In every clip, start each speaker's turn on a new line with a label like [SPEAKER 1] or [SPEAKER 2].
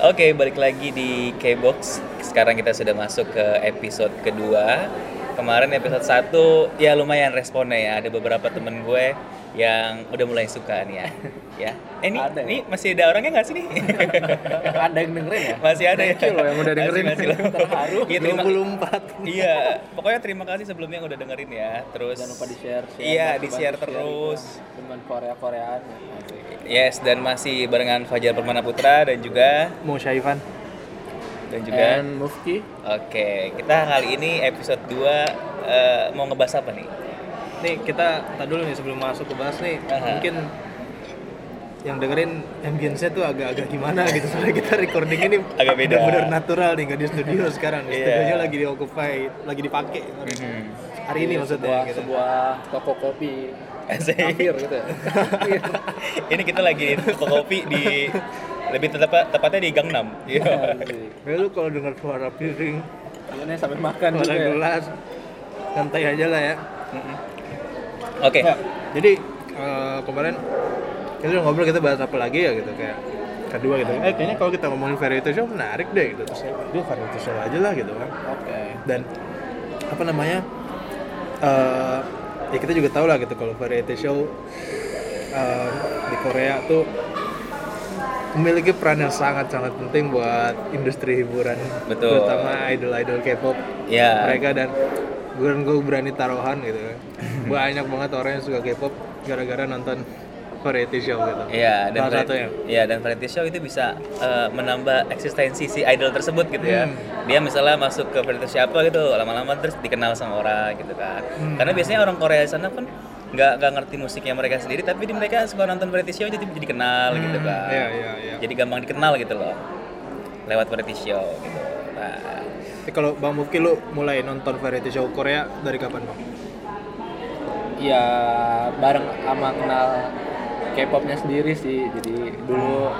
[SPEAKER 1] Oke, balik lagi di K-Box. Sekarang kita sudah masuk ke episode kedua. Kemarin episode 1 ya lumayan responnya ya. Ada beberapa temen gue yang udah mulai suka nih ya. ya. Eh, ini,
[SPEAKER 2] Ada ya?
[SPEAKER 1] ini masih ada orangnya nggak sih nih?
[SPEAKER 2] ada yang dengerin ya?
[SPEAKER 1] masih ada ya.
[SPEAKER 2] Thank loh yang udah dengerin.
[SPEAKER 1] Masih, masih.
[SPEAKER 2] Terharu.
[SPEAKER 1] Iya, terima,
[SPEAKER 2] 24.
[SPEAKER 1] iya, pokoknya terima kasih sebelumnya yang udah dengerin ya. Terus
[SPEAKER 2] Jangan lupa di-share. share,
[SPEAKER 1] Iya, di-share
[SPEAKER 2] share
[SPEAKER 1] terus.
[SPEAKER 2] Dengan Korea-Koreaan.
[SPEAKER 1] Yes, dan masih barengan Fajar Permana Putra dan juga
[SPEAKER 3] Mau Syaifan
[SPEAKER 1] dan juga
[SPEAKER 2] And Mufti.
[SPEAKER 1] Oke, kita kali ini episode 2 eh, mau ngebahas apa nih?
[SPEAKER 3] nih kita tak dulu nih sebelum masuk ke bahas nih
[SPEAKER 1] Aha.
[SPEAKER 3] mungkin yang dengerin ambience-nya tuh agak-agak gimana gitu soalnya kita recording ini
[SPEAKER 1] Agak beda.
[SPEAKER 3] bener natural nih nggak di studio sekarang
[SPEAKER 1] Iya.
[SPEAKER 3] studionya lagi di occupy lagi dipakai
[SPEAKER 1] Mhm.
[SPEAKER 3] hari ini maksudnya
[SPEAKER 2] sebuah,
[SPEAKER 3] gitu.
[SPEAKER 2] sebuah toko kopi. hampir gitu ya.
[SPEAKER 1] ini kita lagi kopi di lebih tepat tepatnya di Gang 6. Iya.
[SPEAKER 2] Asik.
[SPEAKER 3] Ya, lu kalau dengar suara piring
[SPEAKER 2] Iya nih sampai makan
[SPEAKER 3] suara
[SPEAKER 2] juga ya.
[SPEAKER 3] gelas santai aja lah ya.
[SPEAKER 1] Oke.
[SPEAKER 3] Ya, jadi eh, kemarin kita udah ngobrol kita bahas apa lagi ya gitu kayak kedua gitu eh kayaknya kalau kita ngomongin variety show menarik deh gitu terus aduh variety show aja lah gitu kan
[SPEAKER 2] Oke.
[SPEAKER 3] dan apa namanya eh ya kita juga tahu lah gitu kalau variety show eh, di Korea tuh memiliki peran yang sangat-sangat penting buat industri hiburan
[SPEAKER 1] Betul.
[SPEAKER 3] terutama idol-idol K-pop
[SPEAKER 1] Ya.
[SPEAKER 3] mereka dan gue gue berani taruhan gitu banyak banget orang yang suka K-pop gara-gara nonton variety show gitu
[SPEAKER 1] Iya, dan
[SPEAKER 3] salah satunya
[SPEAKER 1] Iya, dan variety show itu bisa eh, menambah eksistensi si idol tersebut gitu ya.
[SPEAKER 3] Hmm.
[SPEAKER 1] Dia misalnya masuk ke variety show apa gitu, lama-lama terus dikenal sama orang gitu kan.
[SPEAKER 3] Hmm.
[SPEAKER 1] Karena biasanya orang Korea sana pun nggak nggak ngerti musiknya mereka sendiri, tapi di mereka suka nonton variety show jadi jadi kenal gitu
[SPEAKER 3] Hmm,
[SPEAKER 1] kan.
[SPEAKER 3] iya, iya, iya.
[SPEAKER 1] Jadi gampang dikenal gitu loh. Lewat variety show gitu. Nah,
[SPEAKER 3] Tapi kalau Bang Mufki lu mulai nonton variety show Korea dari kapan Bang?
[SPEAKER 2] Ya bareng sama kenal K-popnya sendiri sih. Jadi dulu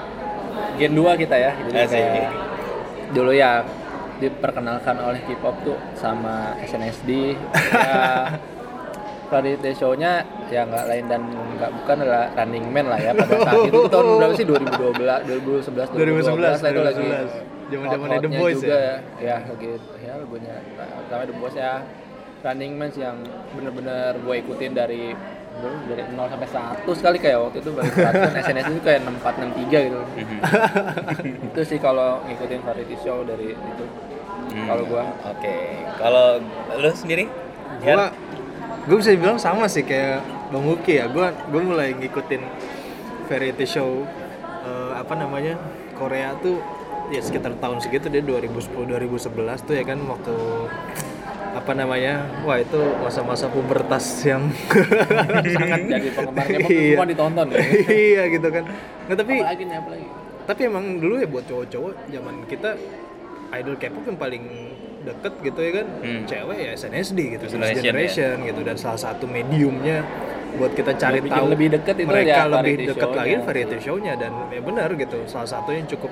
[SPEAKER 2] Gen 2 kita ya. Jadi kayak dulu ya diperkenalkan oleh K-pop tuh sama SNSD. ya variety show-nya ya nggak lain dan nggak bukan adalah Running Man lah ya pada saat itu, tahun berapa sih 2012 2011 2012 lah
[SPEAKER 3] 2011,
[SPEAKER 2] itu lagi
[SPEAKER 3] 2011. Zaman-zamannya The Boys
[SPEAKER 2] juga ya ya lagi ya lagunya pertama The Boys ya Running Man sih yang bener-bener gue ikutin dari dari 0 sampai 100 kali kayak waktu itu baru perhatian SNS itu kayak 64 63 gitu
[SPEAKER 1] mhm.
[SPEAKER 2] itu sih kalau ngikutin variety show dari itu
[SPEAKER 1] Hmm,
[SPEAKER 2] kalau gua
[SPEAKER 1] Oke. Kalau lu sendiri? Ya?
[SPEAKER 3] Gua bisa bilang sama sih kayak Bang Mufki ya. Gua gue mulai ngikutin variety show eh, apa namanya Korea tuh ya sekitar tahun segitu dia 2010 2011 tuh ya kan waktu apa namanya wah itu masa-masa pubertas yang sangat
[SPEAKER 2] jadi penggemar K-pop
[SPEAKER 3] Iya.
[SPEAKER 2] semua ditonton ya.
[SPEAKER 3] Iya gitu kan. Nah tapi
[SPEAKER 2] apalagi nih apalagi
[SPEAKER 3] tapi emang dulu ya buat cowok-cowok zaman kita idol K-pop yang paling deket gitu ya kan
[SPEAKER 1] Hmm.
[SPEAKER 3] cewek ya SNSD gitu
[SPEAKER 1] Generation,
[SPEAKER 3] Next Generation gitu dan salah satu mediumnya buat kita cari
[SPEAKER 2] bikin
[SPEAKER 3] tahu
[SPEAKER 2] lebih deket itu
[SPEAKER 3] mereka
[SPEAKER 2] ya
[SPEAKER 3] lebih deket lagi variety show-nya. Dan ya benar gitu salah satunya yang cukup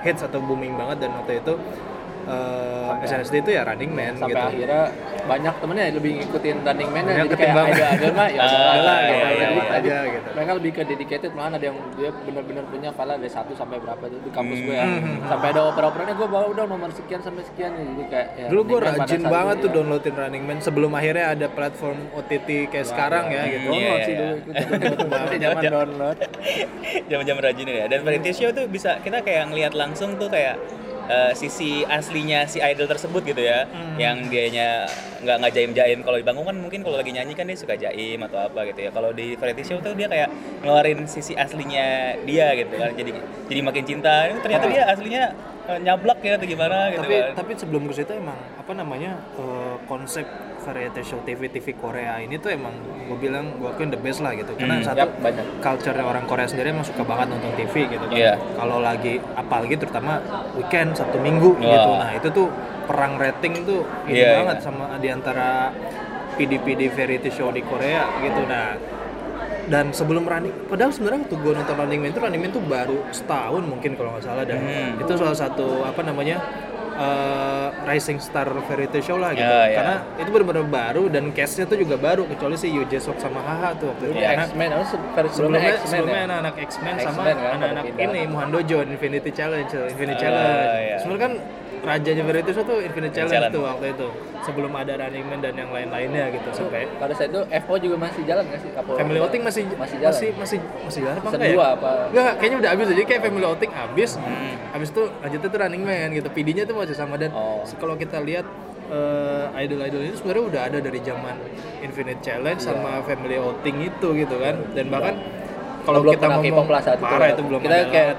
[SPEAKER 3] hits atau booming banget dan waktu itu eh, SNSD itu ya Running Man
[SPEAKER 2] sampai
[SPEAKER 3] gitu
[SPEAKER 2] akhirnya banyak temennya yang lebih ngikutin Running Man kayak
[SPEAKER 3] ketimbang-
[SPEAKER 2] ada ada mah ya lah gitu.
[SPEAKER 1] iya,
[SPEAKER 2] Jadi
[SPEAKER 1] iya.
[SPEAKER 3] aja gitu
[SPEAKER 2] mereka lebih ke dedicated malahan ada yang dia benar-benar punya file dari satu sampai berapa itu di kampus gue ya
[SPEAKER 3] Hmm.
[SPEAKER 2] sampai ada oper-operannya gue bawa udah nomor sekian sampai sekian jadi kayak ya,
[SPEAKER 3] Dulu gue rajin banget tuh
[SPEAKER 2] ya.
[SPEAKER 3] downloadin Running Man sebelum akhirnya ada platform OTT kayak sekarang ya gitu.
[SPEAKER 2] download
[SPEAKER 1] Iya,
[SPEAKER 2] sih
[SPEAKER 1] iya.
[SPEAKER 2] dulu itu zaman download
[SPEAKER 1] Zaman-zaman rajin ya. Dan variety show tuh bisa kita kayak ngelihat langsung tuh kayak eh, sisi aslinya si idol tersebut gitu ya. Yang dianya nggak nggak jaim-jaim kalau di panggung kan mungkin kalau lagi nyanyi kan dia suka jaim atau apa gitu ya. Kalau di variety show tuh dia kayak ngeluarin sisi aslinya dia gitu kan. Jadi jadi makin cinta. Ini ternyata dia aslinya eh, nyablak ya atau gimana gitu
[SPEAKER 3] tapi
[SPEAKER 1] kan.
[SPEAKER 3] tapi sebelum ke situ emang apa namanya eh, konsep variety show TV TV Korea ini tuh emang gue bilang gue akuin the best lah gitu karena
[SPEAKER 1] Hmm,
[SPEAKER 3] satu
[SPEAKER 2] yap, banyak.
[SPEAKER 3] culture orang Korea sendiri emang suka banget nonton TV gitu kan
[SPEAKER 1] Iya.
[SPEAKER 3] kalau lagi apalagi terutama weekend Sabtu Minggu
[SPEAKER 1] Wah.
[SPEAKER 3] gitu nah itu tuh perang rating tuh ini
[SPEAKER 1] Iya,
[SPEAKER 3] banget
[SPEAKER 1] iya.
[SPEAKER 3] sama di antara PD-PD variety show di Korea gitu nah dan sebelum running padahal sebenarnya waktu gue nonton Running Man itu Running Man tuh baru setahun mungkin kalau nggak salah dan
[SPEAKER 1] Hmm.
[SPEAKER 3] itu salah satu apa namanya eh, rising star variety show lah gitu.
[SPEAKER 1] Ya, ya.
[SPEAKER 3] Karena itu benar-benar baru dan castnya tuh juga baru kecuali si Yu Jae Sok sama Haha tuh waktu itu.
[SPEAKER 2] Dulu
[SPEAKER 3] Karena
[SPEAKER 2] X-Men, sebelumnya
[SPEAKER 3] sebelumnya
[SPEAKER 2] X-Men
[SPEAKER 3] sebelumnya
[SPEAKER 2] ya.
[SPEAKER 3] anak-anak X-Men sama
[SPEAKER 2] kan,
[SPEAKER 3] anak-anak ini Muhando John Infinity Challenge, Infinity
[SPEAKER 1] Ah,
[SPEAKER 3] Challenge.
[SPEAKER 1] iya.
[SPEAKER 3] Sebenarnya kan rajanya variety show tuh Infinity Challenge,
[SPEAKER 1] Challenge.
[SPEAKER 3] tuh waktu itu. Sebelum ada Running Man dan yang lain-lainnya gitu sampai
[SPEAKER 2] Pada saat itu FO juga masih jalan nggak sih? Kapol
[SPEAKER 3] Family Outing masih
[SPEAKER 2] masih jalan.
[SPEAKER 3] masih masih masih jalan apa enggak ya?
[SPEAKER 2] apa?
[SPEAKER 3] Enggak, kayaknya udah habis jadi kayak Family Outing habis.
[SPEAKER 1] Hmm.
[SPEAKER 3] Habis itu lanjutnya tuh Running Man gitu. PD-nya tuh masih sama dan
[SPEAKER 2] Oh.
[SPEAKER 3] kalau kita lihat eh, idol-idol itu sebenarnya udah ada dari zaman Infinite Challenge sama Family Outing itu gitu kan. Dan bahkan kalau
[SPEAKER 2] belum
[SPEAKER 3] kita ngomong
[SPEAKER 2] K-pop lah saat itu.
[SPEAKER 3] parah itu belum
[SPEAKER 2] Kita
[SPEAKER 3] ada
[SPEAKER 2] kayak.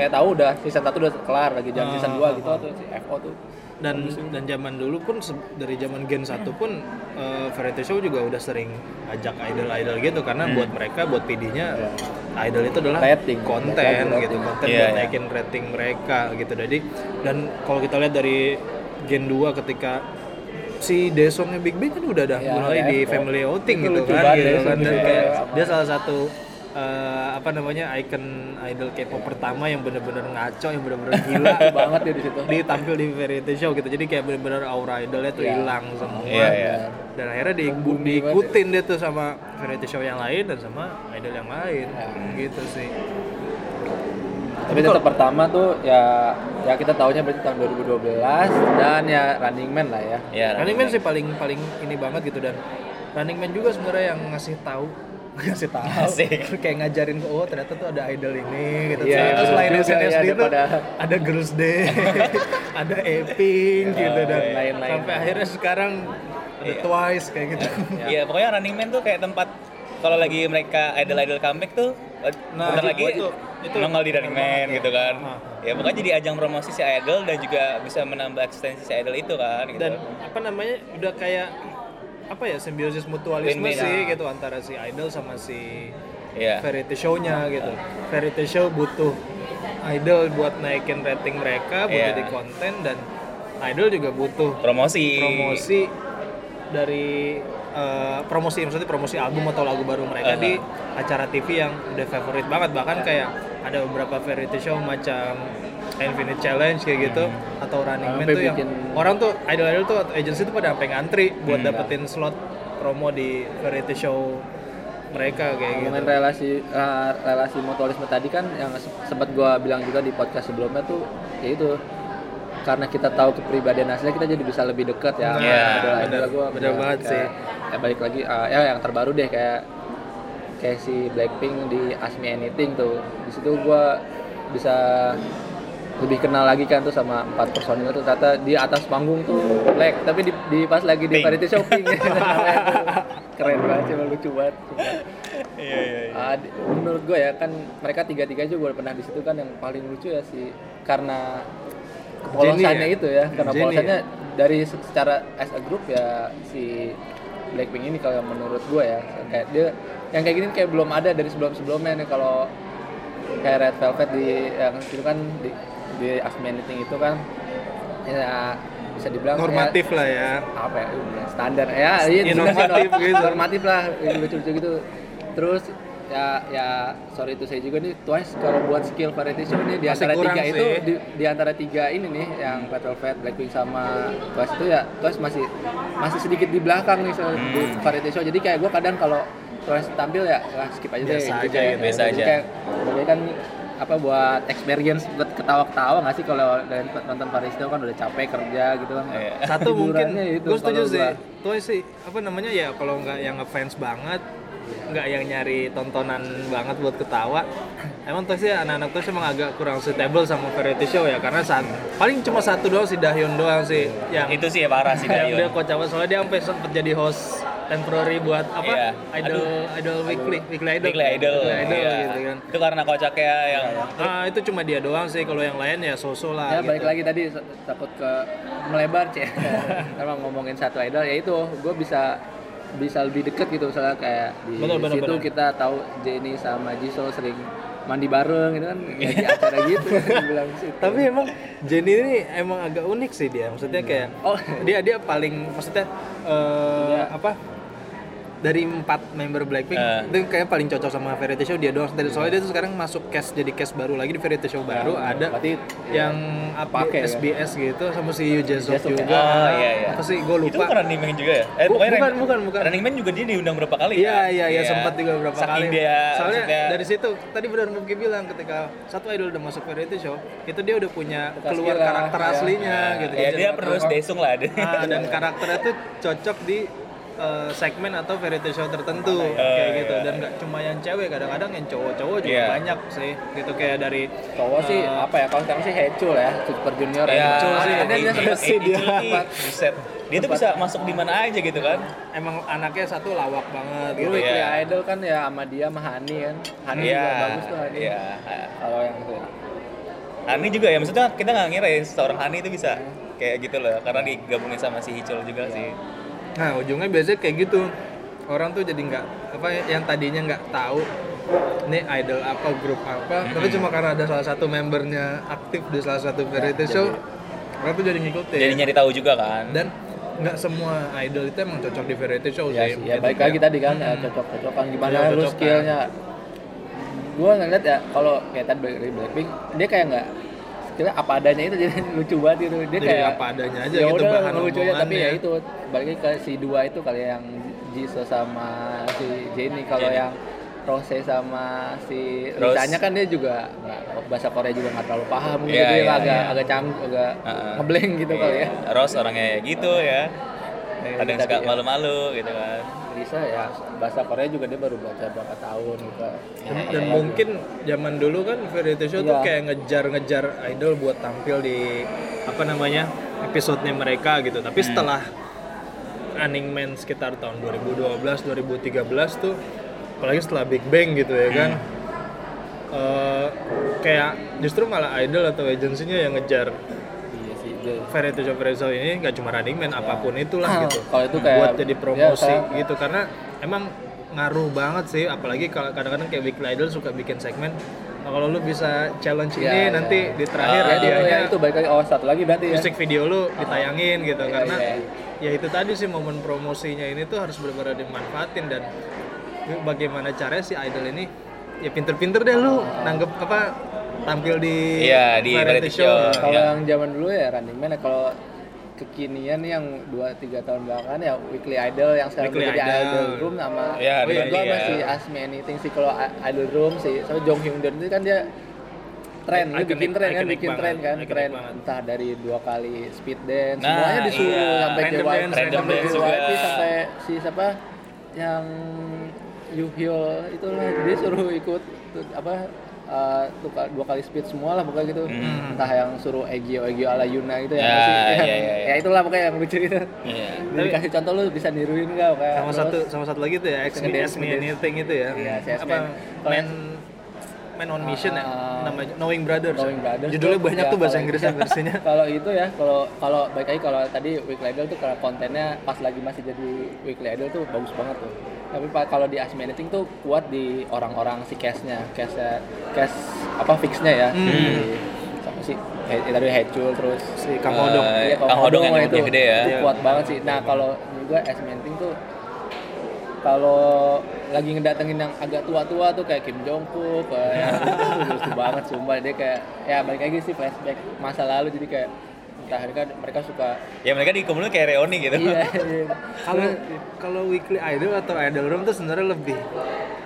[SPEAKER 2] Kayak tahu udah season 1 udah kelar lagi jam
[SPEAKER 3] Ah,
[SPEAKER 2] season 2 gitu. atau si FO tuh.
[SPEAKER 3] dan dan zaman dulu pun dari zaman Gen 1 pun eh, variety show juga udah sering ajak idol-idol gitu. Karena buat mereka buat PD-nya idol itu adalah
[SPEAKER 2] Rating.
[SPEAKER 3] konten
[SPEAKER 2] Rating.
[SPEAKER 3] gitu. konten
[SPEAKER 1] Iya,
[SPEAKER 3] buat
[SPEAKER 1] iya.
[SPEAKER 3] naikin rating mereka gitu. Jadi dan kalau kita lihat dari Gen 2 ketika si Desongnya Big Bang kan udah ada
[SPEAKER 2] Ya,
[SPEAKER 3] mulai di family outing
[SPEAKER 2] Itu
[SPEAKER 3] gitu kan gitu kan. Dan kayak dia salah satu eh, apa namanya icon idol K-pop pertama yang bener-bener ngaco yang bener-bener gila
[SPEAKER 2] banget ya di situ.
[SPEAKER 3] ditampil di variety show gitu jadi kayak bener-bener aura idolnya tuh
[SPEAKER 2] Iya.
[SPEAKER 3] hilang semua
[SPEAKER 1] Iya, iya.
[SPEAKER 3] dan akhirnya di, diikutin dia tuh sama variety show yang lain dan sama idol yang lain
[SPEAKER 2] Ya.
[SPEAKER 3] gitu sih
[SPEAKER 2] Tapi tetap pertama tuh ya ya kita tahunya berarti tahun 2012 dan ya Running Man lah ya.
[SPEAKER 1] Ya,
[SPEAKER 3] Running Man sih paling paling ini banget gitu dan Running Man juga sebenarnya yang ngasih tahu ngasih tahu
[SPEAKER 1] Asik.
[SPEAKER 3] kayak ngajarin oh ternyata tuh ada idol ini gitu
[SPEAKER 2] Iya,
[SPEAKER 3] ternyata selain
[SPEAKER 2] juga
[SPEAKER 3] SNSD itu
[SPEAKER 2] daripada-
[SPEAKER 3] ada Girls Day ada Eping gitu dan
[SPEAKER 2] lain-lain.
[SPEAKER 3] sampai akhirnya sekarang ada
[SPEAKER 1] Iya.
[SPEAKER 3] Twice kayak gitu
[SPEAKER 1] Iya, pokoknya Running Man tuh kayak tempat kalau lagi mereka idol-idol comeback tuh
[SPEAKER 3] Nah,
[SPEAKER 1] bentar lagi
[SPEAKER 3] itu- itu
[SPEAKER 1] nongol di Running Man gitu kan.
[SPEAKER 3] Ah, ah.
[SPEAKER 1] Ya pokoknya jadi ajang promosi si idol dan juga bisa menambah eksistensi si idol itu kan gitu.
[SPEAKER 3] dan apa namanya udah kayak apa ya simbiosis mutualisme sih
[SPEAKER 2] Ya.
[SPEAKER 3] gitu antara si idol sama si
[SPEAKER 1] Iya.
[SPEAKER 3] variety show-nya gitu. Variety show butuh idol buat naikin rating mereka, buat
[SPEAKER 1] Iya.
[SPEAKER 3] jadi konten dan idol juga butuh
[SPEAKER 1] Promosi.
[SPEAKER 3] promosi dari eh, promosi maksudnya promosi album atau lagu baru mereka
[SPEAKER 1] Uh-huh.
[SPEAKER 3] di acara TV yang udah favorit banget bahkan kayak ada beberapa variety show macam Infinite Challenge kayak gitu atau Running Man tuh yang orang tuh idol-idol tuh atau agency tuh pada sampai ngantri buat
[SPEAKER 1] Hmm.
[SPEAKER 3] dapetin slot promo di variety show mereka kayak gitu.
[SPEAKER 2] Ngomongin relasi eh, relasi mutualisme tadi kan yang se- sempat gua bilang juga di podcast sebelumnya tuh ya itu karena kita tahu kepribadian aslinya kita jadi bisa lebih dekat ya.
[SPEAKER 1] Iya,
[SPEAKER 2] ada
[SPEAKER 3] bener-
[SPEAKER 2] gua
[SPEAKER 3] bener
[SPEAKER 2] kayak-
[SPEAKER 3] banget sih.
[SPEAKER 2] Ya balik lagi eh, ya yang terbaru deh kayak kayak si Blackpink di Ask Me Anything tuh. Di situ gua bisa lebih kenal lagi kan tuh sama empat personil tuh ternyata di atas panggung tuh black tapi di, di pas lagi di variety shopping keren banget sih lucu banget.
[SPEAKER 1] Iya, iya, iya.
[SPEAKER 2] Ah, menurut gue ya kan mereka tiga tiga juga udah pernah di situ kan yang paling lucu ya sih karena kepolosannya
[SPEAKER 3] ya?
[SPEAKER 2] itu ya karena
[SPEAKER 3] Jennie
[SPEAKER 2] polosannya dari se- secara as a group ya si Blackpink ini kalau menurut gue ya kayak dia yang kayak gini kayak belum ada dari sebelum sebelumnya nih kalau kayak Red Velvet di yang itu kan di di Anything itu kan ya bisa dibilang ya,
[SPEAKER 3] normatif lah ya.
[SPEAKER 2] apa ya standar ya
[SPEAKER 3] Ya, normatif gitu.
[SPEAKER 2] normatif lah lucu-lucu gitu terus ya ya sorry itu saya juga nih Twice kalau buat skill variety show nih di
[SPEAKER 3] Masih
[SPEAKER 2] antara tiga
[SPEAKER 3] sih.
[SPEAKER 2] itu di, di antara tiga ini nih yang Red Velvet, Blackpink sama Twice itu ya Twice masih masih sedikit di belakang nih soal di
[SPEAKER 1] Hmm.
[SPEAKER 2] variety show jadi kayak gue kadang kalau Twice tampil ya ah, skip aja deh
[SPEAKER 3] Biasa aja
[SPEAKER 2] kayak-
[SPEAKER 3] gitu,
[SPEAKER 1] biasa
[SPEAKER 2] jadi
[SPEAKER 1] aja.
[SPEAKER 2] kayak jadi kan apa buat experience buat ketawa-ketawa nggak sih kalau dari nonton variety show kan udah capek kerja gitu kan
[SPEAKER 1] Iya.
[SPEAKER 3] Satu mungkin
[SPEAKER 2] itu
[SPEAKER 3] gue setuju sih. Twice sih apa namanya ya kalau nggak yang ngefans banget nggak yang nyari tontonan banget buat ketawa emang Twice sih anak-anak Twice emang agak kurang suitable sama variety show ya karena saat paling cuma satu doang si Dahyun doang sih yang
[SPEAKER 1] Itu sih ya parah sih
[SPEAKER 3] yang dia kocak banget. soalnya dia sampai sempat jadi host temporary buat apa
[SPEAKER 1] Iya.
[SPEAKER 3] idol idol weekly weekly idol
[SPEAKER 1] Weekly Idol.
[SPEAKER 3] Weekly idol
[SPEAKER 1] iya.
[SPEAKER 3] gitu kan
[SPEAKER 1] Itu karena kocaknya yang
[SPEAKER 3] ah itu cuma dia doang sih kalau yang lain ya sosok lah
[SPEAKER 2] ya
[SPEAKER 3] gitu.
[SPEAKER 2] balik lagi tadi takut ke melebar cek emang ngomongin satu idol ya itu gue bisa bisa lebih deket gitu misalnya kayak di
[SPEAKER 3] Bener, bener,
[SPEAKER 2] situ
[SPEAKER 3] bener.
[SPEAKER 2] kita tahu Jenny sama Jisoo sering mandi bareng gitu kan ya di acara gitu bilang sih
[SPEAKER 3] tapi emang Jenny ini emang agak unik sih dia maksudnya kayak
[SPEAKER 2] oh.
[SPEAKER 3] dia dia paling maksudnya
[SPEAKER 2] Dia-
[SPEAKER 3] apa dari empat member Blackpink
[SPEAKER 1] Eh.
[SPEAKER 3] itu kayak paling cocok sama variety show dia doang. Dan soalnya dia tuh sekarang masuk cast jadi cast baru lagi di variety show baru ada
[SPEAKER 2] berarti
[SPEAKER 3] yang apa
[SPEAKER 2] kan?
[SPEAKER 3] SBS gitu sama si Yu Jae-suk juga.
[SPEAKER 1] Oh iya iya.
[SPEAKER 3] Apa sih gue
[SPEAKER 1] Itu
[SPEAKER 3] lupa.
[SPEAKER 1] bukan Running Man juga ya? Eh
[SPEAKER 3] Bu- bukan,
[SPEAKER 1] Ran-
[SPEAKER 3] bukan, bukan.
[SPEAKER 1] Running Man juga dia diundang berapa kali
[SPEAKER 3] Iya
[SPEAKER 1] kan?
[SPEAKER 3] iya iya sempat juga beberapa
[SPEAKER 1] Saking
[SPEAKER 3] kali.
[SPEAKER 1] dia
[SPEAKER 3] Soalnya
[SPEAKER 1] maksudnya-
[SPEAKER 3] dari situ tadi benar Mungki bilang ketika satu idol udah masuk variety show, itu dia udah punya
[SPEAKER 2] Bekas
[SPEAKER 3] keluar
[SPEAKER 2] gila,
[SPEAKER 3] karakter
[SPEAKER 2] ya.
[SPEAKER 3] aslinya gitu.
[SPEAKER 1] Ya dia penerus Daesung lah dia.
[SPEAKER 3] Ah, dan karakternya tuh cocok di eh, segmen atau variety show tertentu
[SPEAKER 1] Eh,
[SPEAKER 3] kayak gitu
[SPEAKER 1] iya.
[SPEAKER 3] dan nggak cuma yang cewek kadang-kadang yang cowok-cowok juga
[SPEAKER 1] Iya.
[SPEAKER 3] banyak sih gitu kayak dari
[SPEAKER 2] cowok sih
[SPEAKER 3] eh,
[SPEAKER 2] apa ya kalau sekarang sih Hechul ya Super Junior
[SPEAKER 1] Ya,
[SPEAKER 3] Icul sih,
[SPEAKER 2] Ada dia sih dia
[SPEAKER 1] buset. Dia tuh bisa masuk di mana aja gitu kan.
[SPEAKER 3] emang anaknya satu lawak banget
[SPEAKER 2] dulu
[SPEAKER 3] gitu
[SPEAKER 1] Iya.
[SPEAKER 2] Weekly Idol kan ya sama dia sama Hani kan Hani
[SPEAKER 1] Iya.
[SPEAKER 2] juga bagus tuh Hani
[SPEAKER 1] Iya.
[SPEAKER 2] kalau yang itu ya.
[SPEAKER 1] Hani juga ya maksudnya kita nggak ngira ya seorang Hani itu bisa kayak gitu loh karena digabungin sama si Hicul juga
[SPEAKER 2] Iya.
[SPEAKER 1] sih.
[SPEAKER 3] Nah ujungnya biasanya kayak gitu. Orang tuh jadi nggak apa ya, yang tadinya nggak tahu ini idol apa grup apa tapi cuma karena ada salah satu membernya aktif di salah satu variety show orang tuh jadi ngikutin.
[SPEAKER 1] Jadi nyari tahu juga kan.
[SPEAKER 3] dan nggak semua idol itu emang cocok di variety show
[SPEAKER 2] ya,
[SPEAKER 3] sih.
[SPEAKER 2] ya
[SPEAKER 3] Gitu
[SPEAKER 2] baik lagi tadi kan ya, cocok-cocokan. Gimana
[SPEAKER 3] Iya,
[SPEAKER 2] lu skillnya? Gua ngeliat ya kalau kayak tadi dari Blackpink dia kayak nggak skillnya apa adanya itu jadi lucu banget gitu dia
[SPEAKER 3] Jadi
[SPEAKER 2] kayak
[SPEAKER 3] apa adanya aja
[SPEAKER 2] ya
[SPEAKER 3] gitu bahan
[SPEAKER 2] lucu aja tapi ya itu balik lagi ke si dua itu kali yang Jisoo sama si Jennie kalau yang Rose sama si
[SPEAKER 1] Rose.
[SPEAKER 2] Lisanya kan dia juga nggak bahasa Korea juga nggak terlalu paham gitu
[SPEAKER 1] Iya,
[SPEAKER 2] dia
[SPEAKER 1] iya,
[SPEAKER 2] agak
[SPEAKER 1] iya.
[SPEAKER 2] agak canggung agak
[SPEAKER 1] Heeh.
[SPEAKER 2] ngeblank gitu kali ya
[SPEAKER 1] Iya. Rose orangnya ya gitu ya. Kadang
[SPEAKER 2] Tadi
[SPEAKER 1] suka
[SPEAKER 2] ya.
[SPEAKER 1] malu-malu gitu kan.
[SPEAKER 2] Lisa ya bahasa Korea juga dia baru baca berapa tahun gitu
[SPEAKER 3] dan, dan mungkin zaman dulu kan variety show tuh
[SPEAKER 2] Iya.
[SPEAKER 3] kayak ngejar-ngejar idol buat tampil di apa namanya episodenya mereka gitu tapi setelah Running Man sekitar tahun 2012 2013 tuh apalagi setelah Big Bang gitu ya kan eh, kayak justru malah idol atau agensinya yang ngejar
[SPEAKER 2] iya. Dia-
[SPEAKER 3] variety show variety show ini nggak cuma Running Man apa pun itulah
[SPEAKER 2] Ah,
[SPEAKER 3] gitu.
[SPEAKER 2] kalau itu kayak-
[SPEAKER 3] buat jadi promosi
[SPEAKER 2] ya,
[SPEAKER 3] gitu karena emang ngaruh banget sih. Apalagi kalau kadang-kadang kayak Weekly Idol suka bikin segmen "Nah, kalau lu bisa challenge
[SPEAKER 2] Ya,
[SPEAKER 3] ini
[SPEAKER 2] ya.
[SPEAKER 3] nanti di terakhir
[SPEAKER 1] Ah,
[SPEAKER 2] ya, ya, itu baik lagi. Oh satu lagi berarti ya.
[SPEAKER 3] Musik video lu ditayangin gitu
[SPEAKER 2] Iya,
[SPEAKER 3] karena
[SPEAKER 2] iya.
[SPEAKER 3] ya itu tadi sih momen promosinya ini tuh harus benar-benar dimanfaatin. Dan bagaimana caranya si idol ini ya pinter-pinter deh lu nanggep apa tampil di
[SPEAKER 1] Iya, di variety show.
[SPEAKER 2] kalau
[SPEAKER 1] Iya.
[SPEAKER 2] yang zaman dulu ya Running Man ya, kalau kekinian yang 2-3 tahun belakangan ya Weekly Idol yang sekarang
[SPEAKER 3] Weekly
[SPEAKER 2] jadi
[SPEAKER 3] Idol.
[SPEAKER 2] Idol Room sama
[SPEAKER 1] Ya,
[SPEAKER 2] oh iya,
[SPEAKER 1] dibanding
[SPEAKER 2] gua
[SPEAKER 1] ya.
[SPEAKER 2] masih Ask Me Anything sih kalau Idol Room sih sama Jong Hyun Don itu kan dia tren, dia
[SPEAKER 3] Iconic-
[SPEAKER 2] bikin tren kan, bikin
[SPEAKER 3] banget,
[SPEAKER 2] tren kan, tren
[SPEAKER 3] banget.
[SPEAKER 2] entah dari dua kali speed dance,
[SPEAKER 1] Nah,
[SPEAKER 2] semuanya disuruh
[SPEAKER 1] iya.
[SPEAKER 2] sampai
[SPEAKER 3] random
[SPEAKER 2] sampai
[SPEAKER 1] dance
[SPEAKER 2] JYP,
[SPEAKER 1] juga.
[SPEAKER 2] sampai si siapa yang Yuhyo itu lah dia suruh ikut apa eh, tuh ka- dua kali speed semua lah pokoknya gitu.
[SPEAKER 1] Hmm.
[SPEAKER 2] entah yang suruh Egyo Egyo ala Yuna gitu ya,
[SPEAKER 1] Ya, iya,
[SPEAKER 2] yang-
[SPEAKER 1] iya, iya.
[SPEAKER 2] ya itulah pokoknya yang lucu itu.
[SPEAKER 1] Iya.
[SPEAKER 2] jadi kasih contoh lu bisa niruin nggak kayak
[SPEAKER 3] sama satu sama satu lagi tuh ya X Me,
[SPEAKER 2] Ngedance,
[SPEAKER 3] Ask Me
[SPEAKER 2] ngedance.
[SPEAKER 3] Anything itu ya.
[SPEAKER 2] Iya, si
[SPEAKER 3] apa?
[SPEAKER 2] Me.
[SPEAKER 3] Man Man on Mission ya?
[SPEAKER 2] Ah,
[SPEAKER 3] namanya Knowing Brothers.
[SPEAKER 2] Knowing Brothers
[SPEAKER 3] judulnya
[SPEAKER 2] tuh,
[SPEAKER 3] banyak
[SPEAKER 2] ya,
[SPEAKER 3] tuh bahasa Inggrisnya versinya.
[SPEAKER 2] Kalau itu ya kalau kalau baik lagi kalau tadi Weekly Idol tuh kalau kontennya pas lagi masih jadi Weekly Idol tuh bagus banget tuh tapi pak kalau di Ask Me Anything tuh kuat di orang-orang si cast-nya cast cast apa fixnya ya
[SPEAKER 3] Hmm.
[SPEAKER 2] Di- sama si he, tadi Hechul terus
[SPEAKER 3] si Kang Hodong
[SPEAKER 1] Eh,
[SPEAKER 2] Iya, kalau
[SPEAKER 1] Kang Hodong yang rambutnya gede ya.
[SPEAKER 2] itu
[SPEAKER 3] Iya.
[SPEAKER 2] kuat banget sih. Nah kalau juga Ask Me Anything tuh kalau lagi ngedatengin yang agak tua-tua tuh kayak Kim Jong Kook, kayak itu lucu banget sumpah dia kayak ya balik lagi sih flashback masa lalu jadi kayak mereka mereka suka
[SPEAKER 1] Ya mereka di komunitas kayak reoni gitu.
[SPEAKER 2] iya, iya.
[SPEAKER 3] kalau kalau Weekly Idol atau Idol Room tuh sebenarnya lebih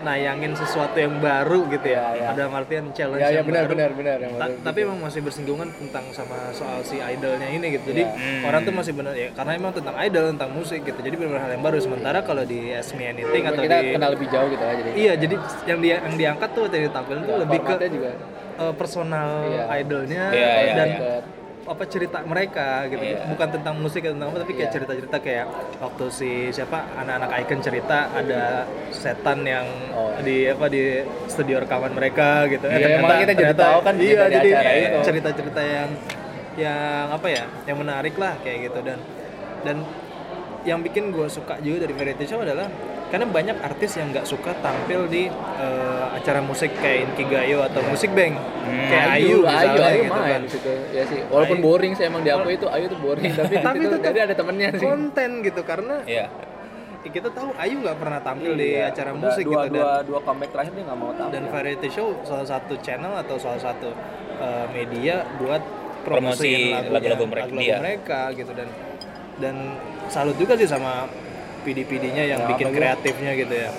[SPEAKER 3] nayangin sesuatu yang baru gitu ya,
[SPEAKER 2] Iya, iya.
[SPEAKER 3] ada artian challenge
[SPEAKER 2] ya ya
[SPEAKER 3] yang
[SPEAKER 2] benar
[SPEAKER 3] baru.
[SPEAKER 2] benar benar yang
[SPEAKER 3] Ta- tapi
[SPEAKER 2] gitu.
[SPEAKER 3] emang masih bersinggungan tentang sama soal si idolnya ini gitu. Jadi
[SPEAKER 2] Iya.
[SPEAKER 1] Hmm.
[SPEAKER 3] orang tuh masih benar ya karena emang tentang idol, tentang musik gitu. Jadi benar hal yang baru. Sementara kalau di Ask Me Anything atau
[SPEAKER 2] kita
[SPEAKER 3] di
[SPEAKER 2] kenal lebih jauh gitu lah jadi
[SPEAKER 3] Iya, jadi yang dia yang diangkat tuh tadi ditampilin tuh
[SPEAKER 2] Ya,
[SPEAKER 3] lebih ke
[SPEAKER 2] juga
[SPEAKER 3] eh, personal
[SPEAKER 2] Iya.
[SPEAKER 3] idolnya
[SPEAKER 1] Iya, iya,
[SPEAKER 3] dan
[SPEAKER 1] iya.
[SPEAKER 3] Apa cerita mereka gitu.
[SPEAKER 1] Iya.
[SPEAKER 3] Bukan tentang musik atau tentang apa tapi kayak
[SPEAKER 2] Iya.
[SPEAKER 3] cerita-cerita kayak waktu si siapa anak-anak icon cerita ada setan yang
[SPEAKER 2] Oh.
[SPEAKER 3] di apa di studio rekaman mereka gitu.
[SPEAKER 2] Iya,
[SPEAKER 3] ternyata-
[SPEAKER 2] emang kita jadi
[SPEAKER 3] ternyata-
[SPEAKER 2] tahu kan
[SPEAKER 3] iya, jadi
[SPEAKER 2] itu.
[SPEAKER 3] cerita-cerita yang yang apa ya? Yang menarik lah kayak gitu dan dan yang bikin gue suka juga dari variety show adalah karena banyak artis yang nggak suka tampil di eh, acara musik kayak Inkigayo atau Musik Bank
[SPEAKER 1] Hmm.
[SPEAKER 3] kayak Ayu,
[SPEAKER 2] Ayu, Ayu,
[SPEAKER 3] misalnya
[SPEAKER 2] Ayu
[SPEAKER 3] gitu
[SPEAKER 2] main
[SPEAKER 3] kan.
[SPEAKER 2] di situ. Ya sih. Walaupun
[SPEAKER 3] Ayu.
[SPEAKER 2] boring sih emang diakui itu Ayu tuh boring tapi,
[SPEAKER 3] Tapi
[SPEAKER 2] itu jadi ada temennya sih.
[SPEAKER 3] konten gitu karena
[SPEAKER 1] Iya.
[SPEAKER 3] kita tahu Ayu nggak pernah tampil di
[SPEAKER 2] Iya,
[SPEAKER 3] acara
[SPEAKER 2] udah
[SPEAKER 3] musik
[SPEAKER 2] dua,
[SPEAKER 3] gitu
[SPEAKER 2] dua,
[SPEAKER 3] dan
[SPEAKER 2] dua comeback terakhir dia nggak mau tampil.
[SPEAKER 3] dan variety show salah satu channel atau salah satu uh, media buat
[SPEAKER 1] Promosi lagu-lagu mereka-
[SPEAKER 3] lagu-lagu
[SPEAKER 1] dia.
[SPEAKER 3] mereka gitu dan dan salut juga sih sama PD-PD-nya yang
[SPEAKER 2] Ya,
[SPEAKER 3] bikin kreatifnya gitu ya